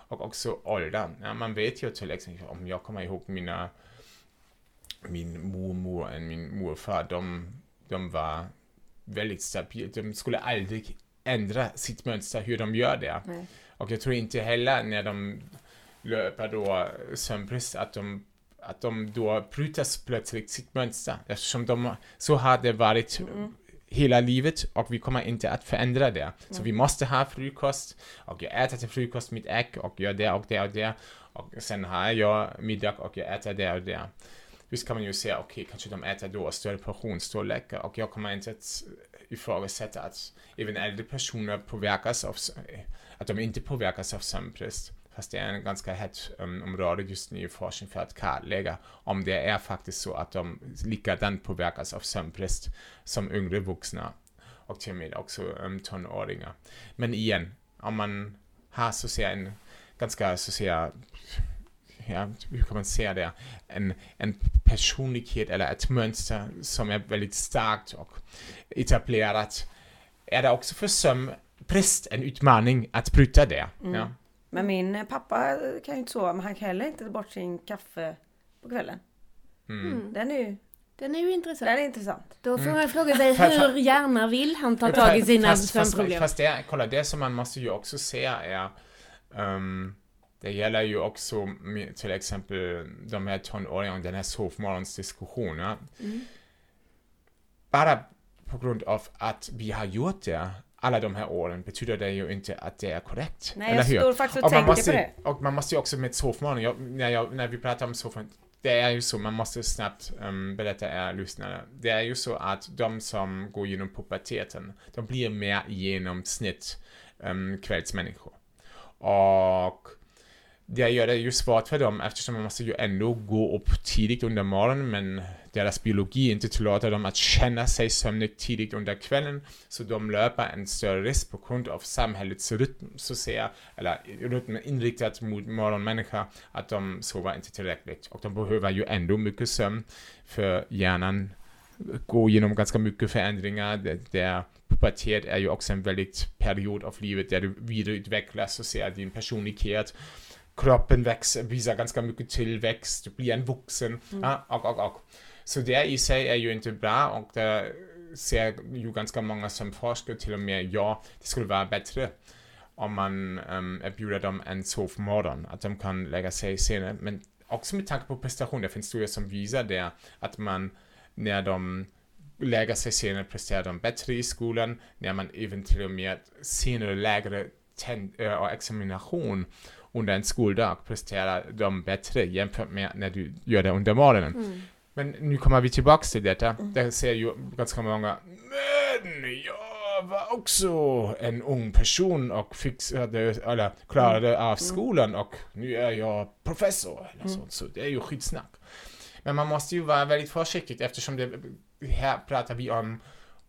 Och också ålder. Ja, man vet ju till exempel, om jag kommer ihåg mina, min mormor och min morfar, de, de var väldigt stabila. De skulle aldrig ändra sitt mönster hur de gör det. Nej. Och jag tror inte heller när de löper då sömnbrist att de att de då bryter plötsligt sitt mönster eftersom de, så har det varit Mm. Hela livet och vi kommer inte att förändra det. Så Mm. vi måste ha frukost och jag äter till frukost mitt ägg och gör det och det och det och sen har jag middag och jag äter det och det. Visst kan man ju säga, okej, kanske de äter då större portionsstorlekar och jag kommer inte att ifrågasätta att även äldre personer påverkas av, att de inte påverkas av sömnbrist. Fast det är en ganska hett um, område just nu i forskning för att kartlägga om det är faktiskt så att de likadant påverkas av sömnbrist som yngre vuxna och till och med också um, tonåringar. Men igen, om man har så att säga en ganska så att säga ja, hur kan man säga det, en, en personlighet eller ett mönster som är väldigt starkt och etablerat, är det också för sömnbrist en utmaning att bryta det. Mm. Ja. Men min eh, pappa kan ju inte sova men han kan heller inte ta bort sin kaffe på kvällen. Mm. Mm. Den är ju Den är ju intressant. den är intressant. Då får Mm. man fråga sig hur gärna vill han ta tag i sina fast, fast, sömnproblem? fast det, kolla, det som man måste ju också säga är ehm, det gäller ju också till exempel de här tonåringarna, den här sovmorgonsdiskussionen. ja. Mm. Bara på grund av att vi har gjort det alla de här åren betyder det ju inte att det är korrekt. Nej eller jag hur? står faktiskt och, Och tänker måste, på det. och man måste ju också med sovmorgon, jag, när, jag, när vi pratar om sovmorgon, det är ju så, man måste snabbt um, berätta er lyssnare. Det är ju så att de som går genom puberteten, de blir mer genomsnitt um, kvällsmänniskor. Och det gör det ju svårt för dem eftersom man måste ju ändå gå upp tidigt under morgonen men deras biologi inte tillåter dem att känna sig sömnig tidigt under kvällen så de löper en större risk på grund av samhällets rytm, så att säga, eller rytmen inriktat mot morgonmänniska att de sover inte tillräckligt och de behöver ju ändå mycket sömn för hjärnan går igenom ganska mycket förändringar. Det- Där pubertet är ju också en väldigt period av livet där du vidareutvecklas att säga din personlighet kroppen växer, visar ganska mycket tillväxt, du blir en vuxen, ja, och, och, och. Så det i sig är ju inte bra och det ser ju ganska många som forskar till och med, ja, det skulle vara bättre om man um, erbjuder dem en sovmorgon, att de kan lägga sig senare, men också med tanke på prestation, det finns studier som visar det, att man när de lägger sig senare presterar de bättre i skolan, när man även till och med senare lägre äh, och examination under en skoldag presterar de bättre jämfört med när du gör det under morgonen. Mm. Men nu kommer vi tillbaka till detta. Där ser ju ganska många, men jag var också en ung person och fixade, eller klarade av skolan och nu är jag professor. Eller sånt. Så det är ju skitsnack. Men man måste ju vara väldigt försiktig eftersom det, här pratar vi om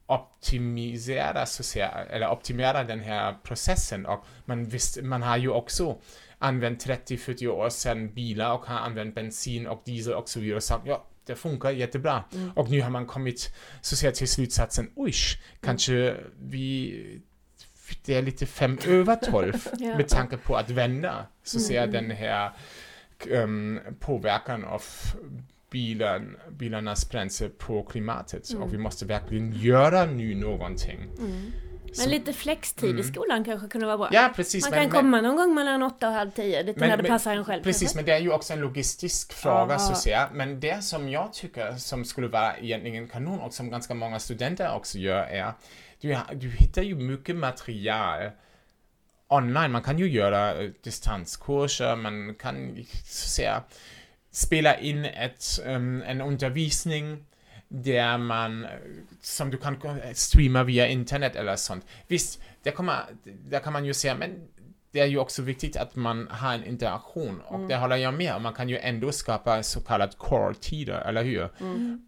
optimisera, så att säga, eller optimera den här processen och man, visst, man har ju också använt 30-40 år sedan bilar och har använt bensin och diesel och så vidare sagt ja, det funkar jättebra. Och nu har man kommit så säga till slutsatsen, oj, kanske vi det är lite fem över tolv Ja. med tanke på att vända så säga Mm. den här um, påverkan av bilen, bilarnas bränsle på klimatet och vi måste verkligen göra nu någonting. Men lite flextid i skolan kanske kunde vara bra. Ja, precis. Man men- kan men- komma någon gång mellan åtta och halv tio, lite Men- när det men- passar en själv. Precis, kanske. men det är ju också en logistisk fråga Aha. så att säga. Men det som jag tycker som skulle vara egentligen kanon och som ganska många studenter också gör är du, du hittar ju mycket material online. Man kan ju göra eh, distanskurser, man kan så att säga spela in ett, um, en undervisning där man, som du kan streama via internet eller sånt. Visst, där, kommer, där kan man ju säga, men det är ju också viktigt att man har en interaktion och det håller jag med om. Man kan ju ändå skapa så kallat core-tider, eller hur?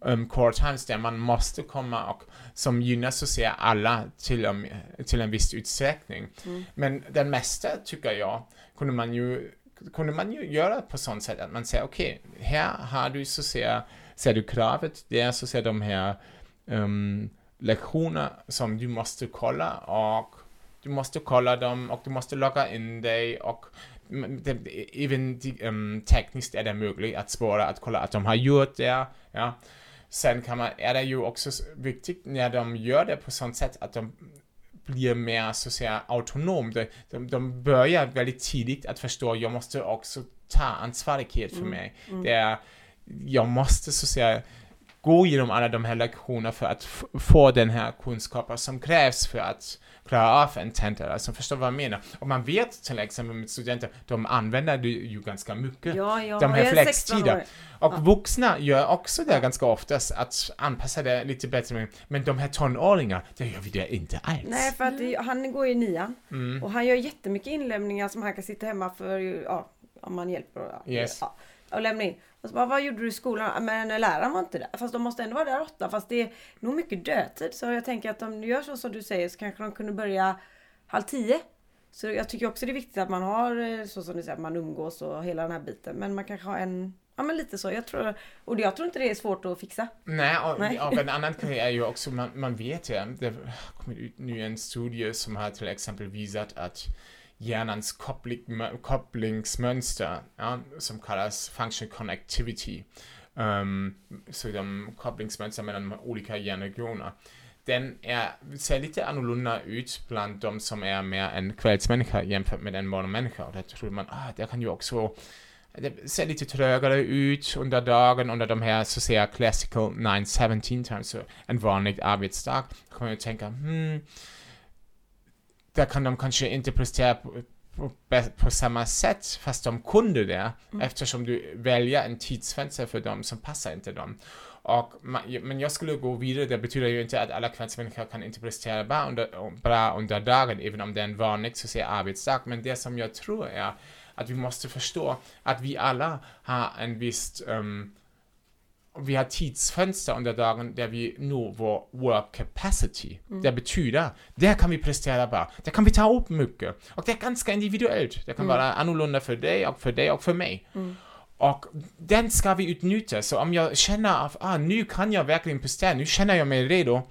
Um, core times där man måste komma och som gynnar så säga alla till, um, till en viss utsträckning. Men den mesta tycker jag kunde man ju kunde man ju göra på sånt sätt att man säger okej, här har du så säga, ser du kravet, det är så att säga de här um, lektioner som du måste kolla och du måste kolla dem och du måste logga in dig och mm, även um, tekniskt är det möjligt att spåra, att kolla att de har gjort det. Ja. Sen kan man, är det ju också viktigt när de gör det på sånt sätt att de blir mer så att säga autonom. De, de, de börjar väldigt tidigt att förstå jag måste också ta ansvarighet för mig. Det är, jag måste så att säga gå igenom alla de här lektionerna för att få den här kunskapen som krävs för att klara av en tenta. Alltså förstå vad jag menar. Och man vet till exempel med studenter, de använder det ju ganska mycket. Ja, ja, de här jag är 16 flextider. år. Och vuxna gör också det ganska oftast, att anpassa det lite bättre. Men- Men de här tonåringar, det gör vi det inte alls. Nej, för att det, han går i nian. Mm. Och han gör jättemycket inlämningar som han kan sitta hemma för, ja, om man hjälper. Ja, Yes. ja, och lämna in. Och så bara, vad gjorde du i skolan? "Ja, Men läraren var inte där. Fast de måste ändå vara där åtta. Fast det är nog mycket dödtid. Så jag tänker att om du gör så som du säger så kanske de kunde börja halv tio. Så jag tycker också det är viktigt att man har eh, så som du säger, att man umgås och hela den här biten. Men man kanske har en, ja men lite så. Jag tror, och jag tror inte det är svårt att fixa. Nej, och, Nej. och en annan grej är ju också, man, man vet ju, det har kommit ut nu en studie som har till exempel visat att hjärnans koppling, kopplingsmönster, ja, som kallas function connectivity, um, så de kopplingsmönster mellan olika hjärnregioner, den är, ser lite annorlunda ut bland de som är mer en kvällsmänniska jämfört med en morgonmänniska. Och där tror man, ah, det kan ju också det ser lite trögare ut under dagen, under de här så säga classical 9-17 times, så en vanlig arbetsdag. Då kan man ju tänka, hmm, där kan de kanske inte prestera på, på, på samma sätt, fast de kunde det, eftersom du väljer en tidsfönster för dem som passar inte dem. Och, ma- men jag skulle gå vidare, det betyder ju inte att alla kvällsmänniskor kan inte prestera bra under, bra under dagen, även om det är en vanlig säga, arbetsdag. Men det som jag tror är att vi måste förstå att vi alla har en viss um, vi har tidsfönster under dagen där vi når vår work capacity. Det betyder, där kan vi prestera bra, där kan vi ta upp mycket. Och det är ganska individuellt. Det kan vara annorlunda för dig och för dig och för mig. Och den ska vi utnyttja. Så om jag känner att ah, nu kan jag verkligen prestera, nu känner jag mig redo.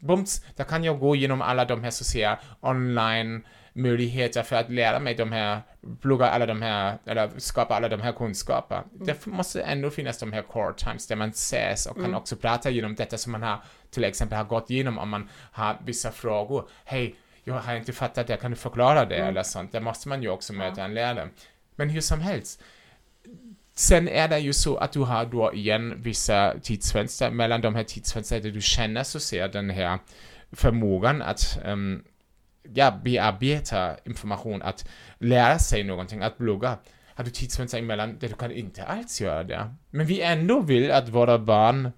Bums, då kan jag gå igenom alla de här säga online möjligheter för att lära mig de här, plugga alla de här, eller skapa alla de här kunskaper. Det måste ändå finnas de här core times där man ses och kan också prata genom detta som man har till exempel har gått igenom om man har vissa frågor. Hej, jag har inte fattat det, kan du förklara det eller sånt. Där måste man ju också möta en lärare. Men hur som helst, Sen är det ju så att du har då igen vissa tidsfönster, mellan de här tidsfönstren där du känner så ser den här förmågan att um, ja, bearbeta information, att lära sig någonting, att blogga. Har du tidsfönster emellan där du kan inte alls göra det. Men vi ändå vill att våra barn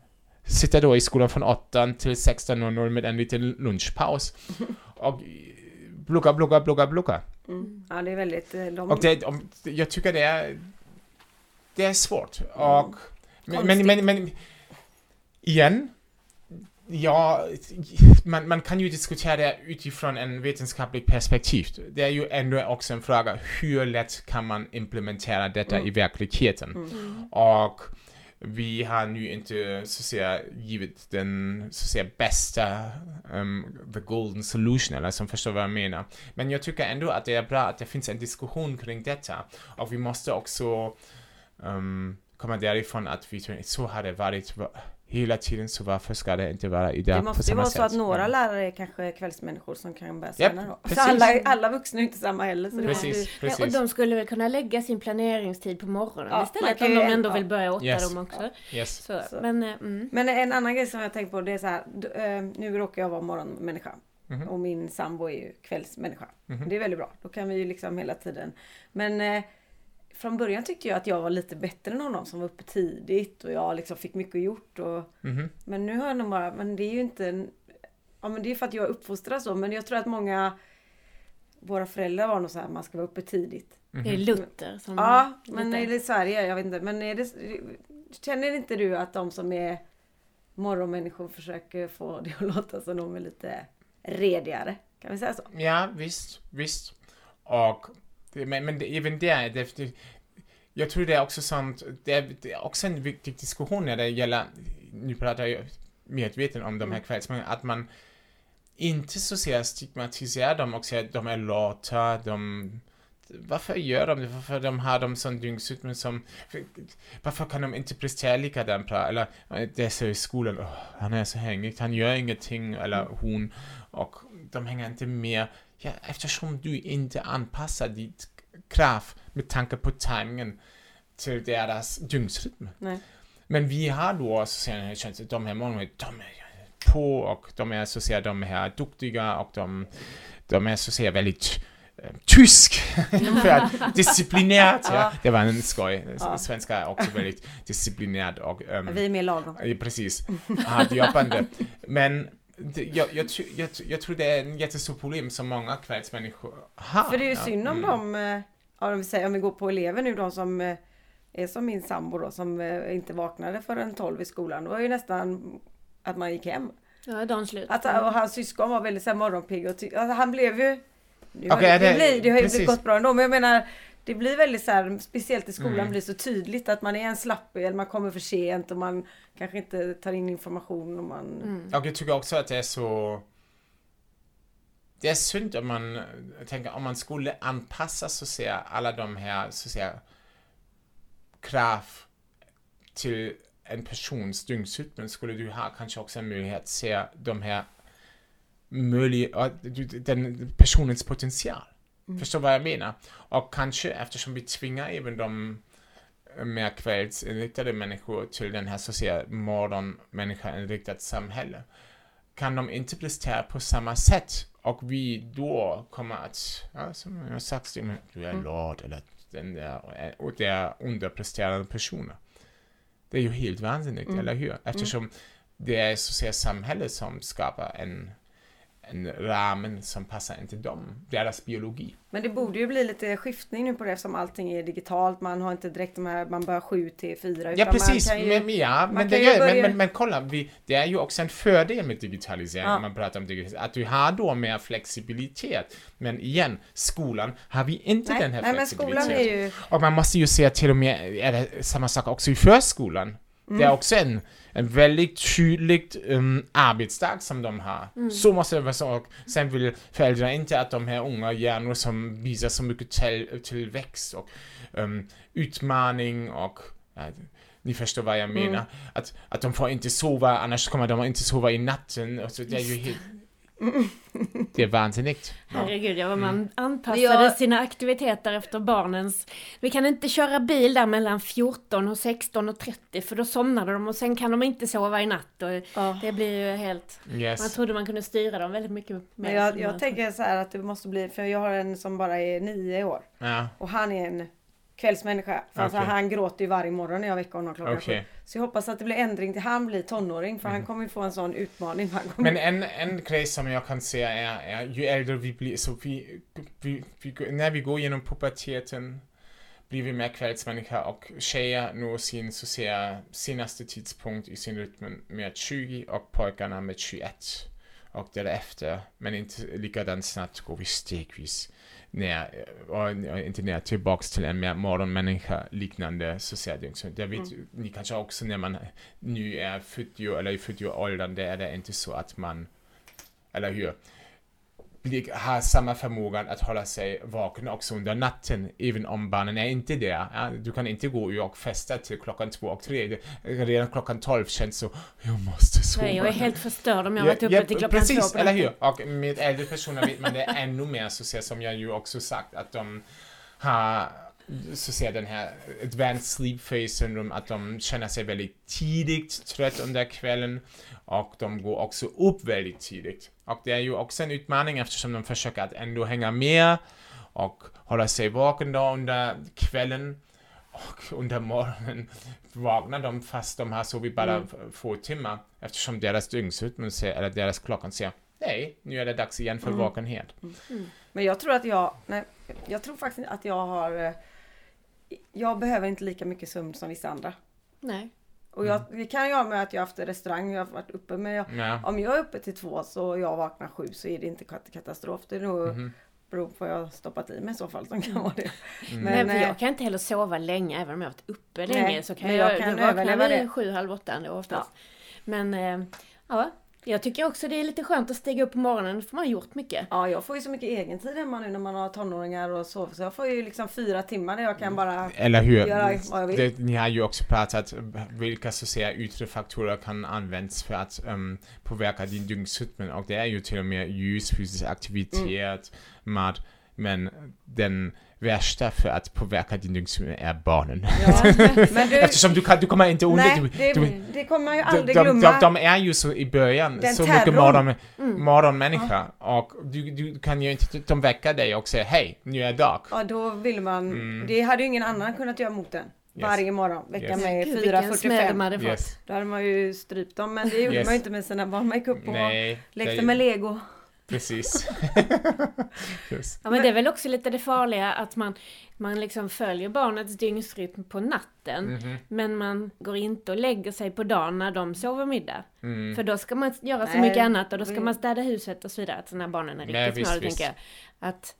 sitter då i skolan från 8 till 16.00 med en liten lunchpaus och blogga, blogga, blogga, blogga. Mm. Ja, det är väldigt... eh, De, Och det, om, jag tycker det är, det är svårt. Och, men, men, men, men igen, ja, man, man kan ju diskutera det utifrån en vetenskaplig perspektiv. Det är ju ändå också en fråga, hur lätt kan man implementera detta i verkligheten? Och vi har nu inte så att säga givit den så att säga bästa um, the golden solution eller som förstår vad jag menar. Men jag tycker ändå att det är bra att det finns en diskussion kring detta och vi måste också um, kommer därifrån att vi så har det varit va- hela tiden, så varför ska det inte vara idag Det på måste ju samma vara sätt? så att några Mm. lärare är kanske kvällsmänniskor som kan börja senare då. precis. Så alla, alla vuxna är inte samma heller. Så det måste ju- Precis, Ja, och precis. de skulle väl kunna lägga sin planeringstid på morgonen Ja, istället om de ändå vill börja åtta Yes. de också. Yes. Så, Så. Men, eh, mm. Men en annan grej som jag tänkt på det är så här. eh, Nu råkar jag vara morgonmänniska. Mhm. Och min sambo är ju kvällsmänniska. Mhm. Det är väldigt bra. Då kan vi ju liksom hela tiden. Men eh, från början tyckte jag att jag var lite bättre än honom som var uppe tidigt och jag liksom fick mycket gjort. Och, Mhm. men nu har jag nog bara, men det är ju inte Ja men det är för att jag är uppfostrad så. Men jag tror att många Våra föräldrar var nog så här, man ska vara uppe tidigt. det är Luther som... Ja, men lite- i Sverige, jag vet inte. Men är det, känner inte du att de som är morgonmänniskor försöker få det att låta som de är lite redigare? Kan vi säga så? Ja, visst, visst. Och, det, men, men det, även där, det, det, jag tror det är också sånt, det är, det är också en viktig diskussion när det gäller, nu pratar jag medveten om de här kvällsmänniskorna, att man inte så ser stigmatiserar dem och säger att de är lata, de varför gör de det? Varför de har de sån dygnsrytm som... Varför kan de inte prestera likadant bra? Eller det så i skolan, "Åh, han är så hängig, han gör ingenting, eller hon. Och de hänger inte med. Ja, eftersom du inte anpassar ditt krav med tanke på timingen till deras dygnsrytm. Nej. Men vi har då känt att de här morgonen, de är på och de är säga, de är duktiga och de, de är säga väldigt eh, tysk för att disciplinerat. Ja. Det var en skoj. Ja. Svenska är också väldigt disciplinerat och ehm, Vi är mer lagom. Precis. Hardjobbande. Men det, jag, jag, jag, jag tror det är en jättestort problem som många kvällsmänniskor har. För det är ju synd om mm. dem, eh, om, vi säger, om vi går på elever nu, de som eh, är som min sambo då, som eh, inte vaknade förrän 12 i skolan. Det var ju nästan att man gick hem. Ja, dagen slut. Att, och hans syskon var väldigt så här morgonpigg och alltså, han blev ju... Nu Okej, det, det, det- blir, det har ju precis. gått bra ändå men jag menar Det blir väldigt så här, speciellt i skolan Mm. blir så tydligt att man är en slapp eller man kommer för sent och man kanske inte tar in information och man... Mm. Och jag tycker också att det är så... Det är synd om man, tänker, om man skulle anpassa så att säga alla de här, så att säga, krav till en persons dygnsrytm skulle du ha kanske också en möjlighet att se de här möjlig, den personens potential. Förstår vad jag menar? Och kanske eftersom vi tvingar även de mer kvällsinriktade människor till den här så säga morgonmänniskainriktat samhälle kan de inte prestera på samma sätt och vi då kommer att, ja, som jag sagt, du är lat eller den där, och det är underpresterande personer. Det är ju helt vansinnigt, Mm. eller hur? Eftersom det är så att säga samhället som skapar en, en ramen som passar inte dem, deras biologi. Men det borde ju bli lite skiftning nu på det eftersom allting är digitalt. Man har inte direkt de här, man börjar 7 till 4. Ja, precis. Ju, men, men, ja, men, det börja- men, men, men kolla, vi, det är ju också en fördel med digitalisering, Ja. om man pratar om digitalisering, att du har då mer flexibilitet. Men igen, skolan har vi inte nej, den här nej men flexibiliteten. skolan är ju... Och man måste ju se till och med, är det samma sak också i förskolan? Det Mm. är också en, en väldigt tydlig um, arbetsdag som de har. Mm. Så måste det vara så. Och sen vill föräldrar inte att de här unga hjärnor som visar så mycket till, tillväxt och um, utmaning och ja, ni förstår vad jag Mm. menar. Att, att de får inte sova, annars kommer de inte sova i natten. Och så det är ju helt... Det är vansinnigt. Ja. Herregud, ja, man anpassade Jag- sina aktiviteter efter barnens... Vi kan inte köra bil där mellan 14 och 16 och 30 för då somnade de och sen kan de inte sova i natt. Och Ja. Det blir ju helt... Man Yes. trodde man kunde styra dem väldigt mycket. Men jag, jag man- tänker så här att det måste bli, för jag har en som bara är nio år. Ja, Och han är en kvällsmänniska. För alltså, Okej. han gråter ju varje morgon när jag väcker honom klockan okej. sju. Så jag hoppas att det blir ändring till han blir tonåring. För han kommer ju få en sån utmaning. Men en, en grej som jag kan säga är, är ju äldre vi blir, så vi, vi, vi, när vi går genom puberteten blir vi mer kvällsmänniska och tjejer når sin så säga, senaste tidpunkt i sin rytm med 20 och pojkarna med 21. Och därefter, men inte likadant snabbt, går vi stegvis ner, och inte ner, tillbaks till en mer morgonmänniska liknande. Så det vet ni kanske också när man nu är 40 eller i 40-åldern, det är det inte så att man eller hur? Har samma förmåga att hålla sig vaken också under natten, även om barnen är inte där. Ja, du kan inte gå och festa till klockan två och tre. Redan klockan tolv känns så, jag måste sova. Nej, jag är helt förstörd om jag har varit uppe till klockan precis, två på eller hur? Och med äldre personer vet man det ännu mer, så ser som jag ju också sagt, att de har så ser den här advanced sleep phase syndrome, att de känner sig väldigt tidigt trött under kvällen och de går också upp väldigt tidigt. Och det är ju också en utmaning eftersom de försöker att ändå hänga med och hålla sig vaken då under kvällen och under morgonen vaknar de fast de har sovit bara Mm. få timmar eftersom deras dygnsrytm eller deras klockan säger nej, nu är det dags igen för Mm. vakenhet. Men jag tror att jag, nej, jag tror faktiskt att jag har, eh, jag behöver inte lika mycket sömn som vissa andra. Nej. Och jag, det kan ju ha med att jag har haft restaurang, jag har varit uppe men jag, Ja. om jag är uppe till två så jag vaknar sju så är det inte kat- katastrof. Det är nog Mhm. beror på vad jag har stoppat i mig i så fall som kan vara det. Mm. Nej, för eh, jag kan inte heller sova länge, även om jag har varit uppe Nej, länge. Så kan men jag, jag kan vakna överleva vid det. sju, halv åtta ändå oftast. Men eh, ja, jag tycker också det är lite skönt att stiga upp på morgonen, får man gjort mycket. Ja, jag får ju så mycket egentid hemma nu när man har tonåringar och sover. Så jag får ju liksom fyra timmar där jag kan bara... Eller hur? Göra vad jag vill. Det, ni har ju också pratat vilka så att säga yttre faktorer kan användas för att um, påverka din dygnsrytm och det är ju till och med ljus, fysisk aktivitet, mat, men den värsta för att påverka din dygnsrytm är barnen. Ja, men du, Eftersom du, kan, du kommer inte under... nej, det, du, det kommer man ju de, aldrig de, glömma. de, de är ju så i början, Den så mycket terrorn. morgon, Mm. morgonmänniska och du, du kan ju inte, de väcker dig och säger hej, nu är dag. Ja, då vill man... Mm. Det hade ju ingen annan kunnat göra mot den. Yes. Varje morgon. Väcka Yes. de 4.45. hade fått. Yes. Då hade man ju strypt dem. Men det gjorde Yes. man ju inte med sina barn. Man gick upp och Nej, lekte med lego. Precis. Ja men det är väl också lite det farliga att man, man liksom följer barnets dygnsrytm på natten. Mhm. Men man går inte och lägger sig på dagen när de sover middag. Mm. För då ska man göra så Nej. mycket annat och då ska Mm. man städa huset och så vidare. Att när barnen är Nej, riktigt små, då visst. tänker jag. Att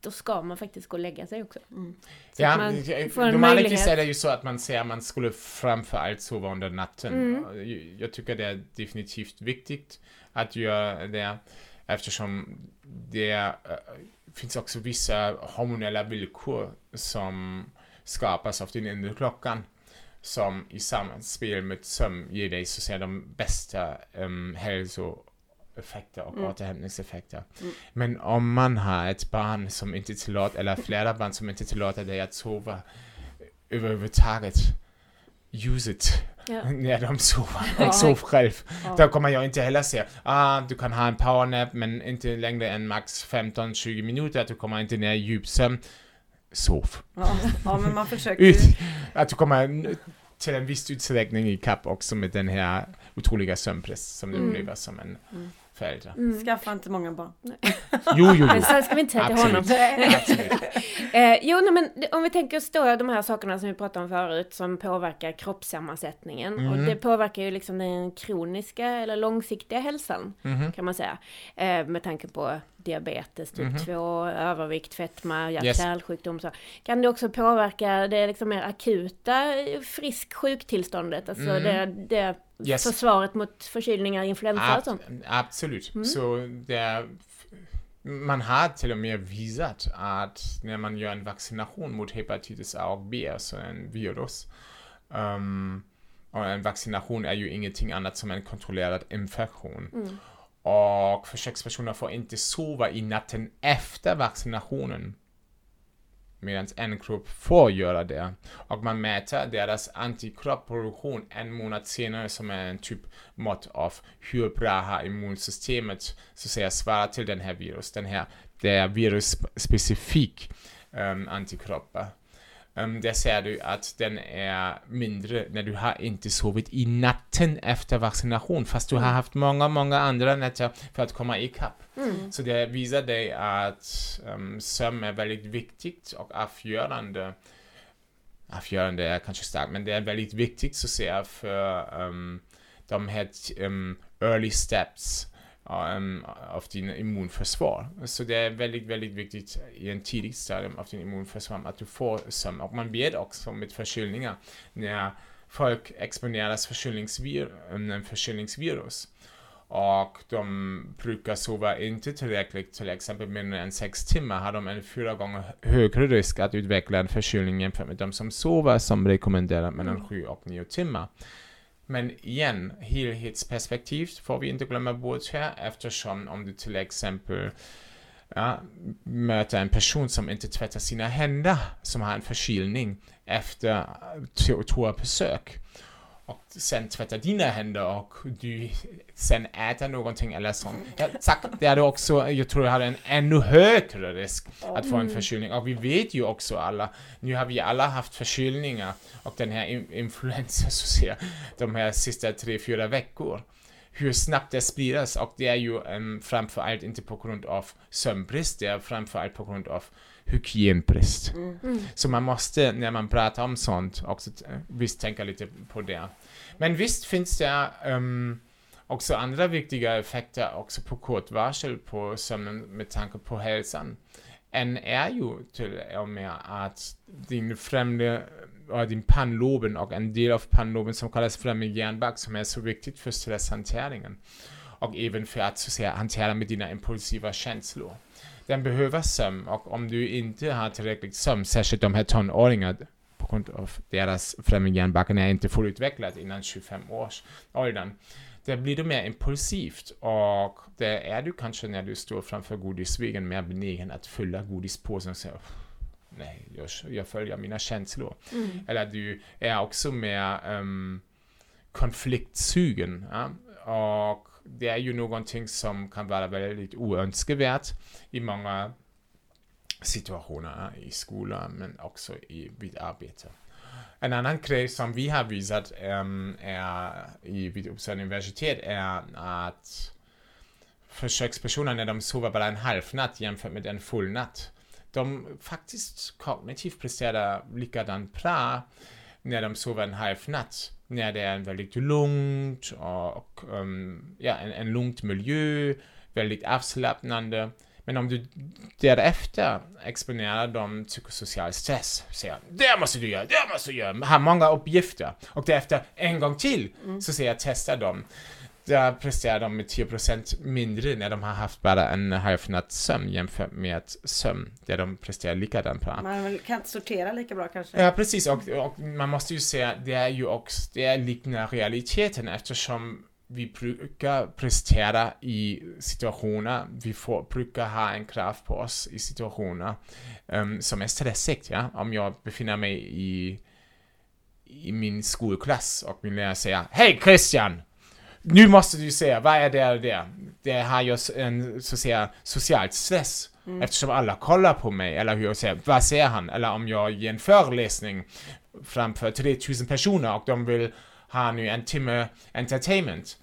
då ska man faktiskt gå och lägga sig också. Mm. Ja, man möjlighet. är det ju så att man säger att man skulle framför allt sova under natten. Mm. Jag tycker det är definitivt viktigt att göra det eftersom det äh, finns också vissa hormonella villkor som skapas av din inre klockan som i samspel med sömn ger dig så att säga de bästa um, hälsoeffekter och Mm. återhämtningseffekter. Mm. Men om man har ett barn som inte tillåter, eller flera barn som inte tillåter dig att sova överhuvudtaget, use it Ja. när de sover Ja. sov själv. Ja. Då kommer jag inte heller säga, ah, du kan ha en powernap men inte längre än max 15-20 minuter, du kommer inte ner i djupsömn. Sov. Ja, ja, men man försöker. Ut, att du kommer till en viss utsträckning i kapp också med den här otroliga sömnpress som du Mm. upplever som en Mm. Förälder. Mm. Skaffa inte många barn. Jo, jo, jo. Men så ska vi inte säga till honom. Absolut. Eh, jo, nej, men om vi tänker oss då de här sakerna som vi pratade om förut som påverkar kroppssammansättningen. Och Mhm. det påverkar ju liksom den kroniska eller långsiktiga hälsan Mhm. kan man säga. Eh, med tanke på diabetes typ Mhm. 2, övervikt, fetma, hjärt Yes. Kan det också påverka det liksom mer akuta eh, frisk sjuktillståndet? Alltså Mm. det, det Yes. försvaret mot förkylningar, influensa och sånt? Ab- absolut. Mm. Så det, man har till och med visat att när man gör en vaccination mot hepatitis A och B, alltså en virus, um, och en vaccination är ju ingenting annat som en kontrollerad infektion. Mm. Och försökspersoner får inte sova i natten efter vaccinationen. Medan en grupp får göra det. Och man mäter deras antikroppsproduktion en månad senare som är en typ mått av hur bra har immunsystemet så att säga svarar till den här virus. Den här, det är virusspecifik um, antikroppar. Um, där ser du att den är mindre när du har inte sovit i natten efter vaccination fast du har haft många, många andra nätter för att komma ikapp. Mm. Så det visar dig att um, sömn är väldigt viktigt och avgörande. Avgörande är kanske starkt, men det är väldigt viktigt så att säga för um, de här um, early steps av din immunförsvar. Så det är väldigt, väldigt viktigt i en tidig stadium av din immunförsvar att du får sömn. Och man vet också med förkylningar när folk exponeras för förkylningsvir förkylningsvirus och de brukar sova inte tillräckligt, till exempel mindre än sex timmar, har de en fyra gånger högre risk att utveckla en förkylning jämfört med de som sover som rekommenderar mellan Mm. sju och nio timmar. Men igen, helhetsperspektiv får vi inte glömma bort här eftersom om du till exempel ja, möter en person som inte tvättar sina händer, som har en förkylning efter to- toabesök och sen tvättar dina händer och du sen äter någonting eller sånt. Ja, tack, det är det också, jag tror jag har en ännu högre risk att få en förkylning. Och vi vet ju också alla, nu har vi alla haft förkylningar och den här in- influensa så säga, de här sista tre, fyra veckor. Hur snabbt det sprids och det är ju um, framförallt inte på grund av sömnbrist, det är framförallt på grund av hygienbrist. Så man måste, när man pratar om sånt, också t- visst tänka lite på det. Men visst finns det ehm, också andra viktiga effekter också på kort varsel på sömnen med tanke på hälsan. En är ju till och med att din främre, din pannloben och en del av pannloben som kallas främre hjärnbark som är så viktigt för stresshanteringen och även för att så att säga hantera med dina impulsiva känslor. Den behöver sömn och om du inte har tillräckligt sömn, särskilt de här tonåringarna på grund av deras främre hjärnbarken är inte fullutvecklad innan 25 års åldern. Det blir du mer impulsivt och det är du kanske när du står framför godisväggen mer benägen att fylla godispåsen och säga nej, jag, jag följer mina känslor. Eller du är också mer um, konfliktsugen. Ja? Och det är ju någonting som kan vara väldigt oönskvärt i många situationer i skolan men också i, vid arbete. En annan grej som vi har visat um, är i, vid Uppsala universitet är att försökspersoner när de sover bara en halv natt jämfört med en full natt, de faktiskt kognitivt presterar likadant bra när de sover en halv när det är väldigt lugnt och um, ja, en, en lugnt miljö, väldigt avslappnande. Men om du därefter exponerar dem psykosocial stress, säger det måste du göra, det måste du göra, har många uppgifter och därefter en gång till så säger jag testa dem. Där presterar de med 10% mindre när de har haft bara en halv natts sömn jämfört med sömn där de presterar likadant bra. Man kan inte sortera lika bra kanske. Ja, precis. Och, och man måste ju säga, det är ju också, det liknar realiteten eftersom vi brukar prestera i situationer, vi får, brukar ha en krav på oss i situationer um, som är stressigt. Ja? Om jag befinner mig i, i min skolklass och min lärare säger Hej Christian! Nu måste du säga, vad är det och det? Det har ju en så säga, social stress eftersom alla kollar på mig, eller hur jag säger, vad säger han? Eller om jag ger en föreläsning framför 3000 personer och de vill ha nu en timme entertainment.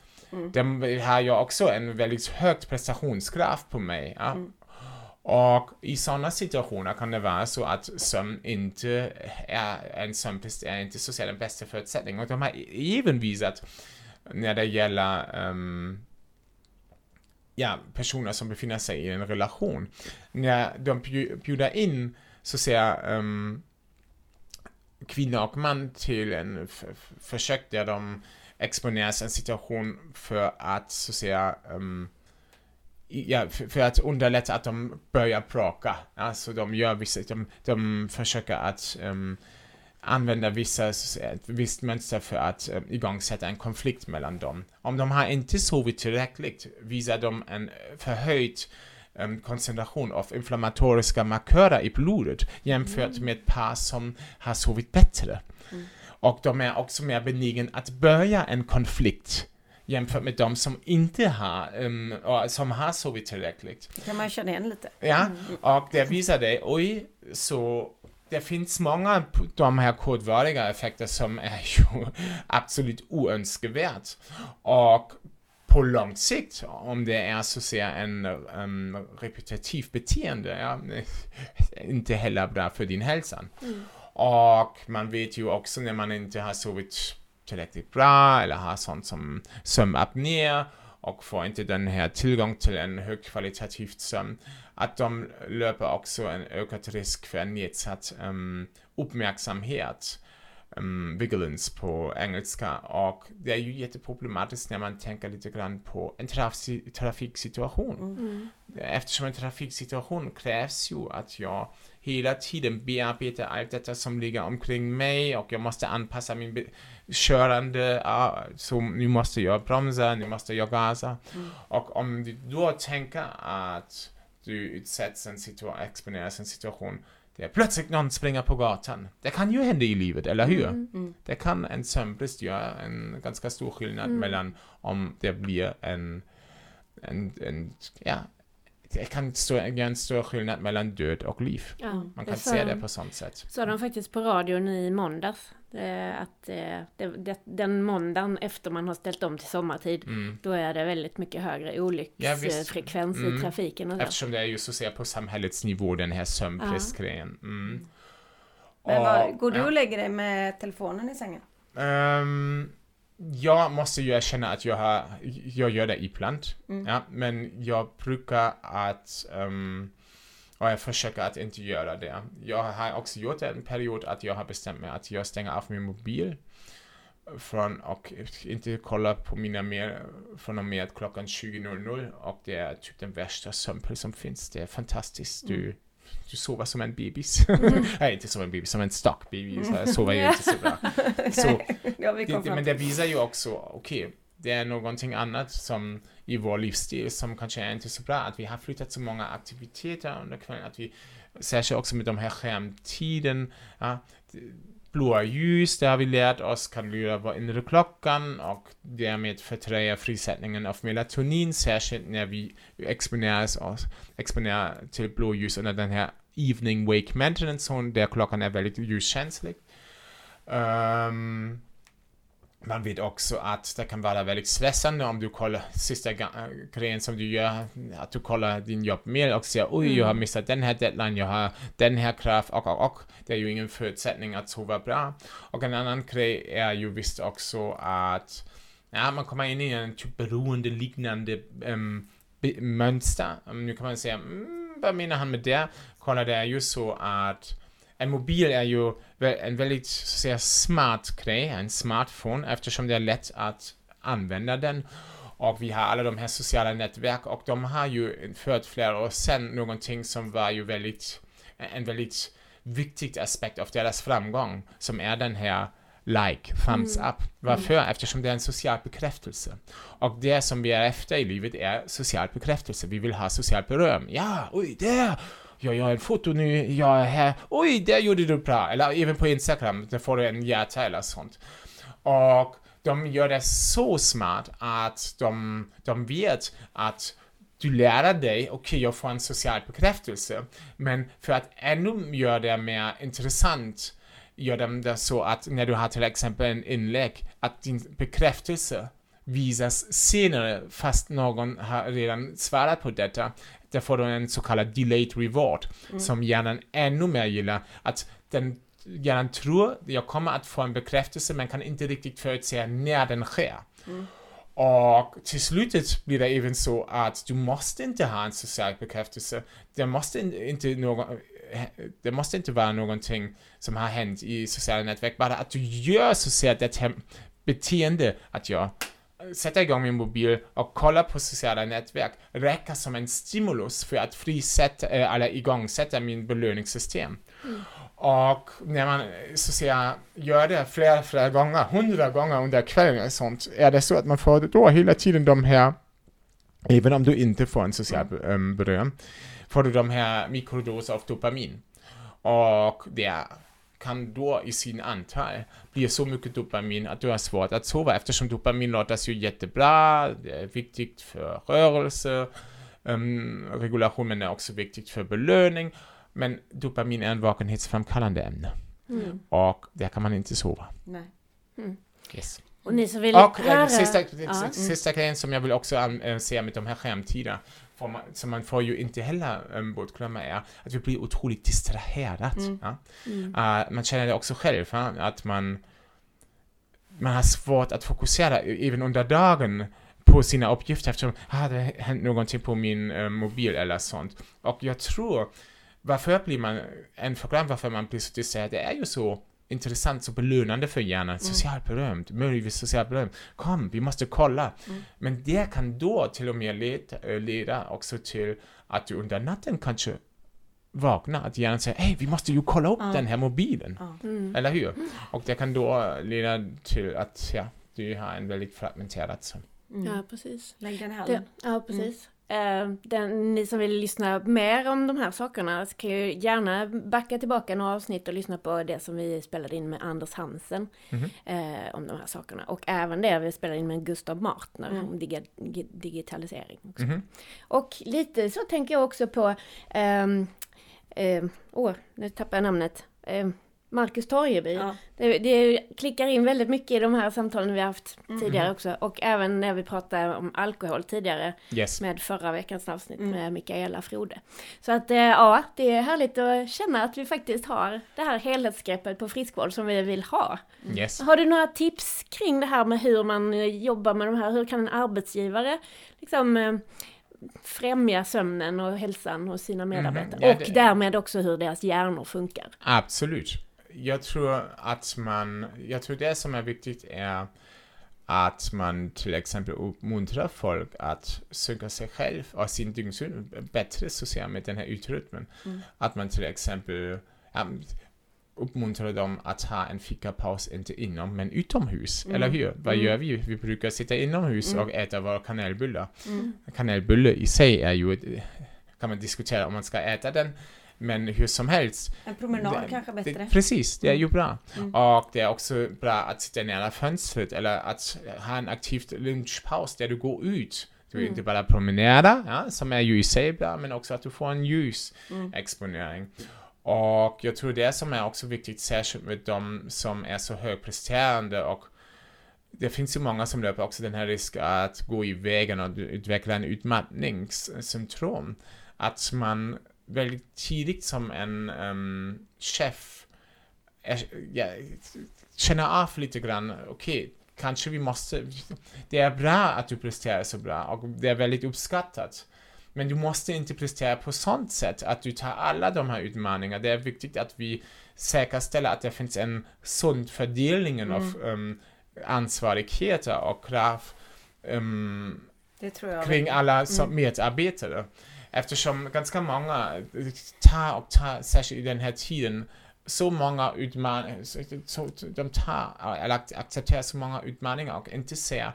De har ju också en väldigt högt prestationskrav på mig. Ja? Och i sådana situationer kan det vara så att sömn inte är, en sömnbrist är inte säga den bästa förutsättningen. Och de har även visat när det gäller um, ja, personer som befinner sig i en relation. När de bjuder in så säger um, kvinna och man till en försök där de exponeras en situation för att så att säga um, ja, för, för att underlätta att de börjar bråka. Alltså de gör vissa, de, de försöker att um, använda vissa, visst mönster för att um, igångsätta en konflikt mellan dem. Om de har inte sovit tillräckligt visar de en förhöjd um, koncentration av inflammatoriska markörer i blodet jämfört med ett par som har sovit bättre. Och de är också mer benägen att börja en konflikt jämfört med de som inte har, um, som har sovit tillräckligt. Det kan man känna igen lite. Ja, och det visar det, oj, så det finns många p- de här kortvariga effekter som är ju absolut oönskvärt. Och på lång sikt, om det är så att säga en um, repetitiv beteende, ja, inte heller bra för din hälsa. Och man vet ju också när man inte har sovit tillräckligt bra eller har sånt som sömnapné och får inte den här tillgång till en högkvalitativt sömn, att de löper också en ökad risk för en nedsatt um, uppmärksamhet um, vigilance på engelska och det är ju jätteproblematiskt när man tänker lite grann på en traf- trafiksituation. Mm. Eftersom en trafiksituation krävs ju att jag hela tiden bearbetar allt detta som ligger omkring mig och jag måste anpassa min körande, ja, så nu måste jag bromsa, nu måste jag gasa. Och om du då tänker att du utsätts en situation, exponeras en situation där plötsligt någon springer på gatan. Det kan ju hända i livet, eller hur? Mm. Det kan en sömnbrist göra en ganska stor skillnad mellan om det blir en, en, en ja, det kan stå, göra en stor skillnad mellan död och liv. Ja, Man kan se de- det på sånt sätt. sa de faktiskt på radion i måndags. eh, Att eh, det, den måndagen efter man har ställt om till sommartid, Mm. då är det väldigt mycket högre Ja, olycksfrekvens Mm. i trafiken och så. Eftersom det är ju så att säga på samhällets nivå den här sömnbristgrejen. Mm. Men vad, Och- går du ja. och lägger dig med telefonen i sängen? Ehm, jag måste ju erkänna att jag, har, jag gör det ibland. Mm. Ja, men jag brukar att, ehm, och jag försöker att inte göra det. Jag har också gjort en period att jag har bestämt mig att jag stänger av min mobil från och inte kollar på mina mer från och med klockan 20.00 och det är typ den värsta sömnpille som finns. Det är fantastiskt. Du, du sover som en bebis. Nej, inte som en bebis, som en stockbaby. Så jag sover ju inte så bra. Så ja, det, men det visar ju också, okej, det är någonting annat som i vår livsstil som kanske är inte så bra. Att vi har flyttat så många aktiviteter under kvällen. Att vi, särskilt också med de här skärmtiden, ja, blåa ljus, det har vi lärt oss kan lura vår inre klockan och därmed fördröja frisättningen av melatonin, särskilt när vi exponeras oss, exponerar till blåljus under den här evening wake maintenance zone, där klockan är väldigt ljuskänslig. Ehm, man vet också att det kan vara väldigt stressande om du kollar sista äh, grejen som du gör, att du kollar din jobbmail och säger oj, jag har missat den här deadline, jag har den här krav och, och, och. Det är ju ingen förutsättning att sova bra. Och en annan grej är ju visst också att ja, man kommer in i en typ beroende liknande um, mönster. Nu kan man säga, mm, vad menar han med det? Kolla, det är ju så att en mobil är ju en väldigt så säga, smart grej, en smartphone, eftersom det är lätt att använda den. Och vi har alla de här sociala nätverk och de har ju för flera år sedan någonting som var ju väldigt, en väldigt viktig aspekt av deras framgång, som är den här like, thumbs up. Varför? Eftersom det är en social bekräftelse. Och det som vi är efter i livet är social bekräftelse. Vi vill ha socialt beröm. Ja, oj, där! Jag gör en foto nu, jag är här. Oj, där gjorde du bra. Eller även på Instagram, där får du en hjärta eller sånt. Och de gör det så smart att de, de vet att du lär dig, okej jag får en social bekräftelse, men för att ännu göra det mer intressant gör de det så att när du har till exempel en inlägg, att din bekräftelse visas senare fast någon har redan svarat på detta. Där får du en så kallad delayed reward som hjärnan ännu mer gillar. Att den hjärnan tror jag kommer att få en bekräftelse men kan inte riktigt förutsäga när den sker. Och till slutet blir det även så att du måste inte ha en social bekräftelse. Det måste in- inte, någon, det måste inte vara någonting som har hänt i sociala nätverk. Bara att du gör här beteende att jag sätter igång min mobil och kollar på sociala nätverk räcker som en stimulus för att frisätta, eh, eller igångsätta min belöningssystem. Och när man så att säga, gör det flera, flera gånger, hundra gånger under kvällen sånt, är det så att man får då hela tiden de här, även om du inte får en social mm. beröm, får du de här mikrodoser av dopamin. Och det kan då i sin antal bli så mycket dopamin att du har svårt att sova eftersom dopamin låter ju jättebra, det är viktigt för rörelse, um, regulation men det är också viktigt för belöning. Men dopamin är en vakenhetsframkallande ämne. Mm. Och där kan man inte sova. Nej. Yes. Och ni som vill Och eh, höra... sista, Ja. sista grejen som jag vill också äh, säga med de här skärmtiderna, får man, som man får ju inte heller ähm, bortglömma är att vi blir otroligt distraherat. Mm. Ja? Mm. Uh, man känner det också själv, va? att man, man har svårt att fokusera även under dagen på sina uppgifter eftersom ah, det har hänt någonting på min eh, mobil eller sånt. Och jag tror, varför blir man, en förklaring varför man blir så distraherad, det är ju så intressant och belönande för hjärnan. Socialt beröm, möjligtvis socialt beröm. Kom, vi måste kolla. Men det kan då till och med leda, eh, leda också till att du under natten kanske vaknar, att hjärnan säger hej, vi måste ju kolla upp Ja. den här mobilen. Ja. Mm. Eller hur? Och det kan då leda till att ja, du har en väldigt fragmenterad sömn. Mm. Ja, precis. Lägg den här. Det, ja, precis. Eh, den, ni som vill lyssna mer om de här sakerna så kan ju gärna backa tillbaka några avsnitt och lyssna på det som vi spelade in med Anders Hansen Mhm. eh, om de här sakerna. Och även det vi spelade in med Gustav Martner Mm. om diga, gi- digitalisering. Också. Mhm. Och lite så tänker jag också på, ehm, ehm, åh, nu tappar jag namnet. Marcus Torgeby. Ja. Det, det klickar in väldigt mycket i de här samtalen vi har haft Mm. tidigare också. Och även när vi pratade om alkohol tidigare Yes. med förra veckans avsnitt Mm. med Mikaela Frode. Så att eh, ja, det är härligt att känna att vi faktiskt har det här helhetsgreppet på friskvård som vi vill ha. Yes. Har du några tips kring det här med hur man eh, jobbar med de här? Hur kan en arbetsgivare liksom eh, främja sömnen och hälsan hos sina medarbetare? Ja, och det- därmed också hur deras hjärnor funkar. Absolut. Jag tror att man, jag tror det som är viktigt är att man till exempel uppmuntrar folk att söka sig själv och sin dygnsrytm bättre så att säga med den här ytrytmen. Mm. Att man till exempel ja, uppmuntrar dem att ha en fikapaus, inte inom men utomhus. Mm. Eller hur? Vad Mm. gör vi? Vi brukar sitta inomhus Mm. och äta våra kanelbullar. Mm. Kanelbulle i sig är ju, ett, kan man diskutera om man ska äta den, men hur som helst. En promenad Det- kanske bättre. Det, precis, det är ju bra. Mm. Och det är också bra att sitta nära fönstret eller att ha en aktiv lunchpaus där du går ut. Du Mm. inte bara promenera, ja, som är ju i sig bra, men också att du får en ljus Mm. Och jag tror det som är också viktigt, särskilt med de som är så högpresterande och det finns ju många som löper också den här risk att gå i vägen och utveckla en utmattningssyndrom. Att man väldigt tidigt som en ehm, chef är, ja, känner av lite grann, okej, kanske vi måste, det är bra att du presterar så bra och det är väldigt uppskattat. Men du måste inte prestera på sånt sätt att du tar alla de här utmaningarna. Det är viktigt att vi säkerställer att det finns en sund fördelning av um, ansvarigheter och krav um, Det tror jag. kring alla som Mm. medarbetare. Eftersom ganska många tar och tar, särskilt i den här tiden, så många utmaningar, så, de tar eller ac- accepterar så många utmaningar och inte ser,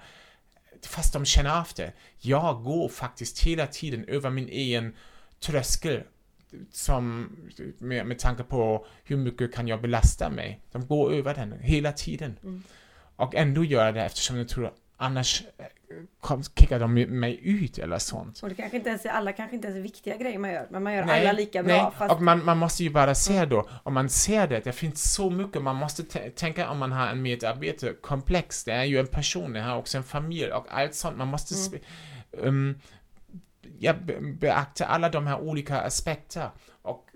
fast de känner av det, jag går faktiskt hela tiden över min egen tröskel som, med, med tanke på hur mycket kan jag belasta mig. De går över den hela tiden. Mm. Och ändå gör det eftersom jag tror annars eh, kom, kickar de mig ut eller sånt. Och det kanske inte ens är, alla kanske inte ens är viktiga grejer man gör, men man gör Nej, alla lika bra. Nej, Fast, och man, man måste ju bara se Mm. då, om man ser det, det finns så mycket, man måste tä- tänka om man har en medarbetare, komplex, det är ju en person, det har också en familj och allt sånt, man måste Mm. um, ja, be, beakta alla de här olika aspekter och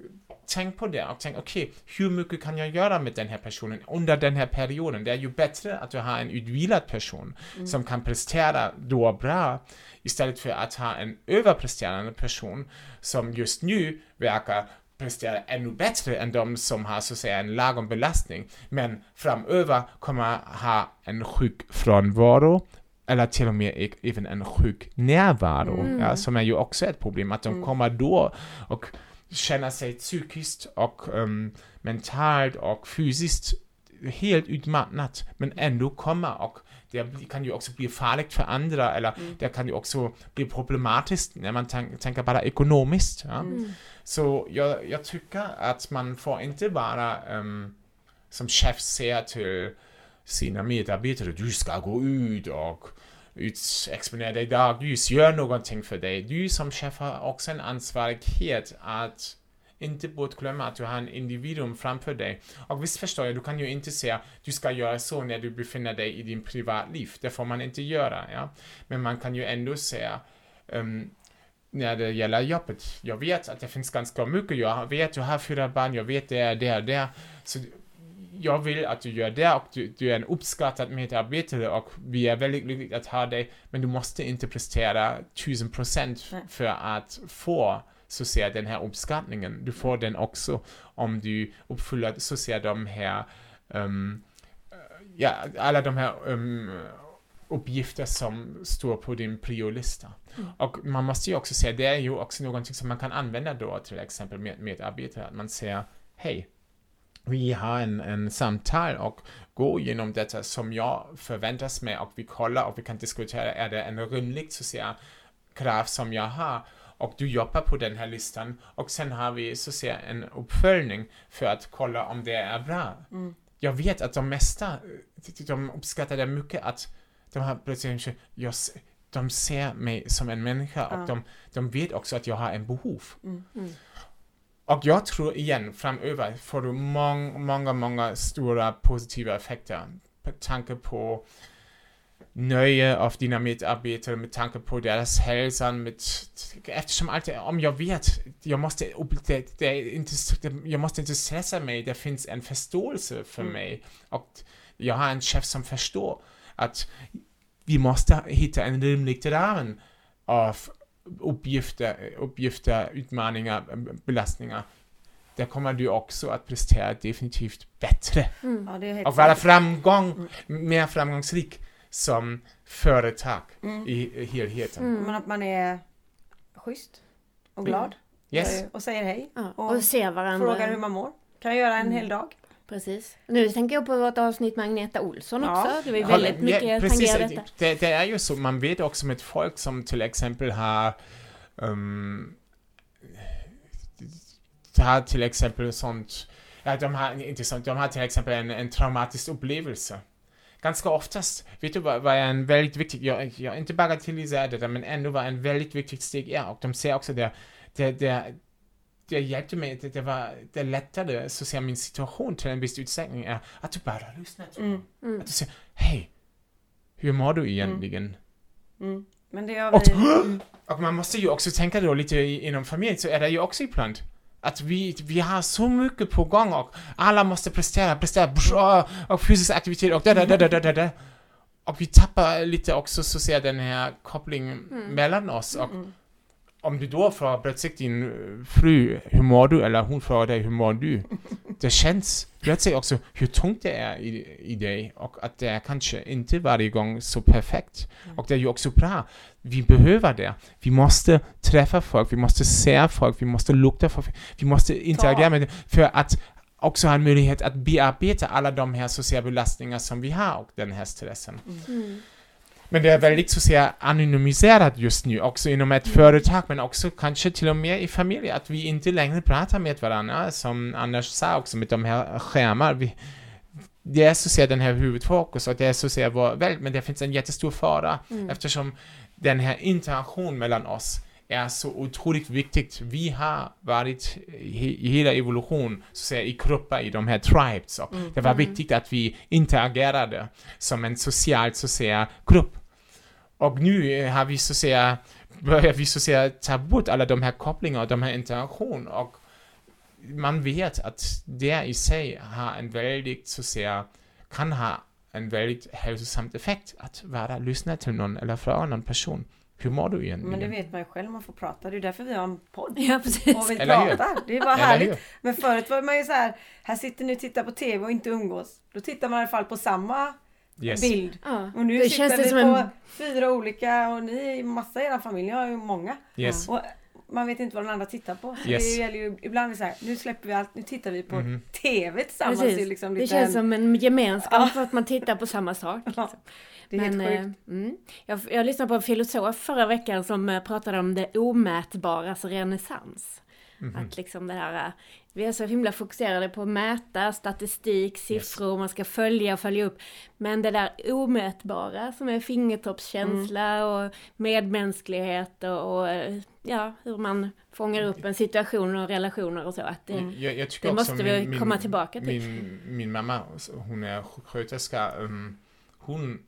tänk på det och tänk, okej, hur mycket kan jag göra med den här personen under den här perioden? Det är ju bättre att du har en utvilad person Mm. som kan prestera då bra istället för att ha en överpresterande person som just nu verkar prestera ännu bättre än de som har så att säga en lagom belastning men framöver kommer ha en sjukfrånvaro eller till och med e- även en sjuk närvaro, Mm. ja, som är ju också ett problem, att de Mm. kommer då och känner sig psykiskt och um, mentalt och fysiskt helt utmattnat, men ändå komma och det kan ju också bli farligt för andra eller Mm. det kan ju också bli problematiskt när man tänk, tänker bara ekonomiskt. Ja? Mm. Så jag, jag tycker att man får inte bara um, som chef säga till sina medarbetare, du ska gå ut och utexponerade dig dagljus, gör någonting för dig. Du som chef har också en ansvarighet att inte bortglömma att du har en individuum framför dig. Och visst förstår jag, du kan ju inte säga du ska göra så när du befinner dig i din privatliv. Det får man inte göra. Ja? Men man kan ju ändå säga um, när det gäller jobbet. Jag vet att det finns ganska mycket. Jag vet, du har fyra barn, jag vet det är det och det. Så jag vill att du gör det och du, du är en uppskattad medarbetare och vi är väldigt lyckliga att ha dig. Men du måste inte prestera tusen procent Nej. för att få så säga den här uppskattningen. Du får den också om du uppfyller så säga de här um, ja, alla de här um, uppgifter som står på din priolista. Mm. Och man måste ju också säga, det är ju också någonting som man kan använda då till exempel med medarbetare, att man säger hej, vi har en, en samtal och går igenom detta som jag förväntas med och vi kollar och vi kan diskutera, är det en rimligt så säga krav som jag har och du jobbar på den här listan och sen har vi så säga en uppföljning för att kolla om det är bra. Mm. Jag vet att de mesta, de uppskattar det mycket att de har plötsligt, de ser mig som en människa och de, de vet också att jag har en behov. Mm. Mm. Och jag tror igen, framöver får du många, många, många stora positiva effekter. Med tanke på nöje av dina medarbetare, med tanke på deras hälsa, med, eftersom alltid, om jag vet, jag måste, det, det inte, jag måste inte stressa mig, det finns en förståelse för mm. mig. Och jag har en chef som förstår att vi måste hitta en rimlig ramen av uppgifter, uppgifter, utmaningar, belastningar, där kommer du också att prestera definitivt bättre. Mm. Ja, och vara framgång, mm. mer framgångsrik som företag mm. i helheten. Mm. Men att man är schysst och glad. Yes. Och säger hej. Ja, och, och ser varandra. Frågar hur man mår. Kan jag göra en hel dag. Precis. Nu tänker jag på vårt avsnitt med Agneta Olsson ja. också. Det var väldigt mycket ja, precis, detta. Det, det, är ju så, man vet också med folk som till exempel har um, har till exempel sånt, ja, de har inte sånt, de har till exempel en, en traumatisk upplevelse. Ganska oftast, vet du vad, vad är en väldigt viktig, jag, jag inte bagatelliserar det, men ändå var en väldigt viktigt steg är, och de ser också det, det, det, det hjälpte mig, det, det var, det lättade, så ser min situation till en viss utsträckning är att du bara lyssnar till mm. mm. Att du säger, hej, hur mår du egentligen? Mm. Mm. Men det har vi... och, och, man måste ju också tänka då lite inom familjen, så är det ju också ibland att vi, vi har så mycket på gång och alla måste prestera, prestera, bra, och fysisk aktivitet och da, da, da, da, da, da. Och vi tappar lite också så ser den här kopplingen mm. mellan oss och mm om du då frågar plötsligt din øh, fru hur mår du, eller hon frågar dig hur mår du, det känns plötsligt också hur tungt det är i, i dig och att det är kanske inte varje gång så perfekt. Mm. Och det är ju också bra. Vi behöver det. Vi måste träffa folk, vi måste se folk, vi måste lukta folk, vi måste interagera med dem för att också ha en möjlighet att bearbeta alla de här sociala belastningar som vi har och den här stressen. Mm. Men det är väldigt så säga anonymiserat just nu, också inom ett mm. företag, men också kanske till och med i familjen, att vi inte längre pratar med varandra, som Anders sa också med de här skärmar. Vi, det är så att säga den här huvudfokus och det är så att säga vår väl, men det finns en jättestor fara mm. eftersom den här interaktionen mellan oss är så otroligt viktigt. Vi har varit i hela evolutionen, så att säga, i grupper, i de här tribes. Och mm. Det var mm. viktigt att vi interagerade som en social, så att säga, grupp. Och nu eh, har vi så att säga, börjar vi så att säga ta bort alla de här kopplingarna och de här interaktionerna och man vet att det i sig har en väldigt, så att säga, kan ha en väldigt hälsosam effekt att vara lyssna till någon eller fråga någon person. Hur mår du egentligen? Men det vet man ju själv, man får prata. Det är därför vi har en podd. Ja, precis. Och vi pratar. Det är bara härligt. Men förut var man ju så här, här sitter ni och tittar på TV och inte umgås. Då tittar man i alla fall på samma yes. bild. Ja. Och nu det sitter vi på en... fyra olika och ni, massa i era familj, jag har ju många. Yes. Och man vet inte vad den andra tittar på. Yes. Det gäller ju, ibland är så här, nu släpper vi allt, nu tittar vi på mm. TV tillsammans. Precis. Liksom det känns som en gemenskap ja. för att man tittar på samma sak. Liksom. Det är Men, helt sjukt. Eh, mm. jag, jag lyssnade på en filosof förra veckan som eh, pratade om det omätbaras renässans. Mm -hmm. Att liksom det här, eh, vi är så himla fokuserade på att mäta statistik, siffror, yes. man ska följa och följa upp. Men det där omätbara som är fingertoppskänsla mm. och medmänsklighet och, och, eh, ja, hur man fångar upp en situation och relationer och så. Att det, mm, jag, jag det måste vi min, komma tillbaka till. Min, min mamma, hon är sjuksköterska, um, hon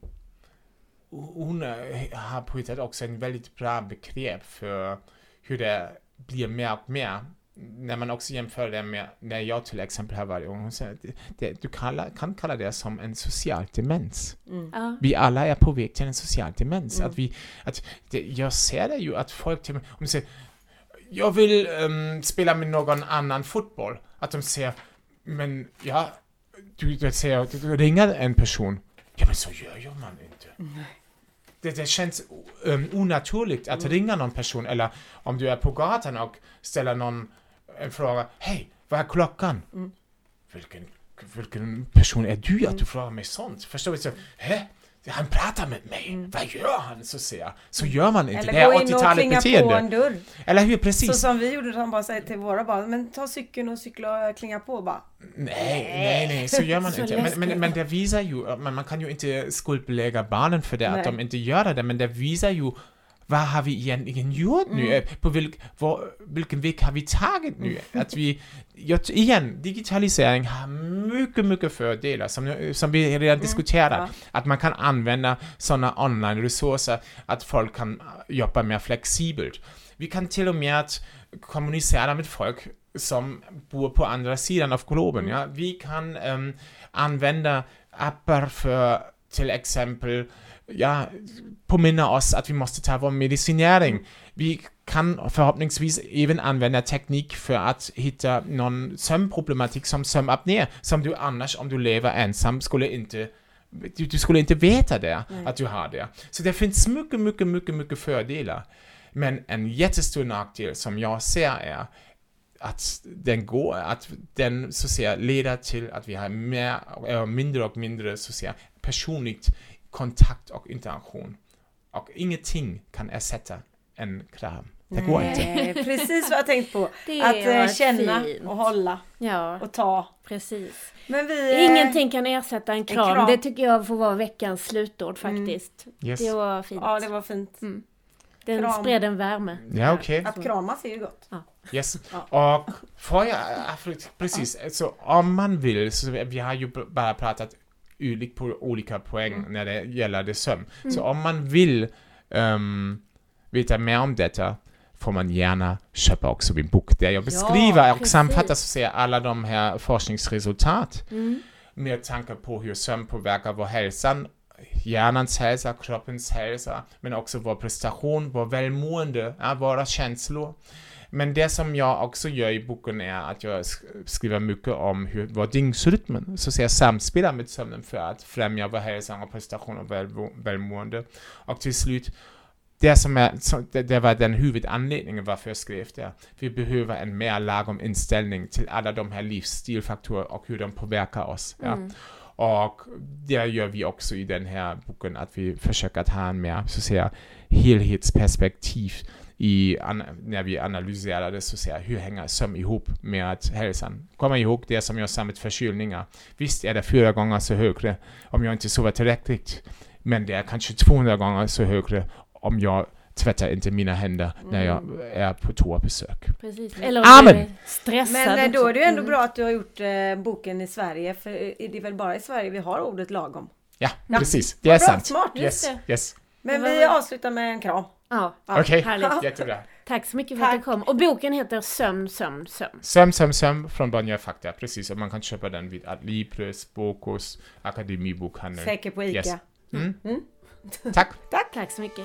hon har på ett sätt också en väldigt bra begrepp för hur det blir mer och mer när man också jämför det med när jag till exempel har varit ung, så det, du kalla, kan kalla det som en social demens. Mm. Vi alla är på väg till en social demens. Mm. Att vi, att det, jag ser det ju att folk till om de säger jag vill um, spela med någon annan fotboll, att de säger men ja, du, du säger, du ringer en person. Ja, men så gör man inte. Det, det känns um, onaturligt att ringa någon person, eller om du är på gatan och ställer någon en fråga. Hej, vad är klockan? Vilken, vilken person är du att du frågar mig sånt? Förstår du? Så, Hä? Han pratar med mig. Vad gör han? Så säger jag. Så gör man inte. Eller det är gå in och 80-talet klinga på beteende. en dörr. Eller hur? Precis. Så som vi gjorde, de bara säger till våra barn, men ta cykeln och cykla och klinga på bara. Nej, nej, nej, så gör man Så inte. Men, men, men det visar ju, men man kan ju inte skuldbelägga barnen för det, att Nej. de inte gör det, men det visar ju vad har vi egentligen gjort nu? Eh, På vilk, var, vilken väg har vi tagit nu? Att vi, igen, digitalisering har mycket, mycket fördelar som, som vi redan diskuterat. ja. Att man kan använda sådana online-resurser, att folk kan jobba mer flexibelt. Vi kan till och med kommunicera med folk som bor på andra sidan av globen. Ja? Vi kan ehm, använda appar för till exempel ja, påminna oss att vi måste ta vår medicinering. Vi kan förhoppningsvis även använda teknik för att hitta någon sömnproblematik som sömnapné, som du annars om du lever ensam skulle inte du, du skulle inte veta det, att du har det. Så det finns mycket, mycket, mycket, mycket fördelar. Men en jättestor nackdel som jag ser är att den går, att den så att säga leder till att vi har mer, mindre och mindre så att säga personligt kontakt och interaktion. Och ingenting kan ersätta en kram. Det går inte. Nej, precis vad jag tänkt på. Det Att eh, känna fint. och hålla Ja, och ta. precis. Men vi... eh, Ingenting kan ersätta en kram. kram. Det tycker jag får vara veckans slutord faktiskt. Yes. Det var fint. Ja, det var fint. Den kram. spred en värme. Ja, okej. Att kramas är ju gott. Yes. Och får jag, precis, så om man vill, så vi har ju bara pratat ulik på olika poäng när det gäller det sömn. Så om man vill ehm, veta mer om detta får man gärna köpa också min bok där jag beskriver och precis. sammanfattar så säga alla de här forskningsresultat Mm. med tankar på hur sömn påverkar vår hälsa, hjärnans hälsa, kroppens hälsa, men också vår prestation, vår välmående, ja, våra känslor. Men det som jag också gör i boken är att jag sk- skriver mycket om hur vår dygnsrytmen så att säga samspelar med sömnen för att främja vår hälsa och prestation och välmo- välmående. Och till slut, det som är, det, var den huvudanledningen varför jag skrev det. Vi behöver en mer lagom inställning till alla de här livsstilfaktorer och hur de påverkar oss. Ja. Och det gör vi också i den här boken, att vi försöker att ha en mer, så att säga, helhetsperspektiv i, an, när vi analyserar det, så att säga, hur hänger sömn ihop med att hälsan? Kom ihåg det som jag sa med förkylningar. Visst är det fyra gånger så högre om jag inte sover tillräckligt, men det är kanske 200 gånger så högre om jag tvättar inte mina händer när jag är på toabesök. Precis. Eller Amen. om du är stressad Men då är det ju ändå Mm. bra att du har gjort eh, boken i Sverige. För eh, det är väl bara i Sverige vi har ordet lagom. Ja, Ja. precis. Det är Bra, sant. smart. Yes, yes. Men vi avslutar med en kram. Ja, Okej, härligt. jättebra. Tack så mycket för att Tack. du kom. Och boken heter Sömn, sömn, sömn. Söm, söm, söm från Bonnier Fakta, precis. Och man kan köpa den vid Adlibris, Bokus, Akademibokhandeln. Säker på ICA. Yes. Mm. Mm. Tack. Tack så mycket.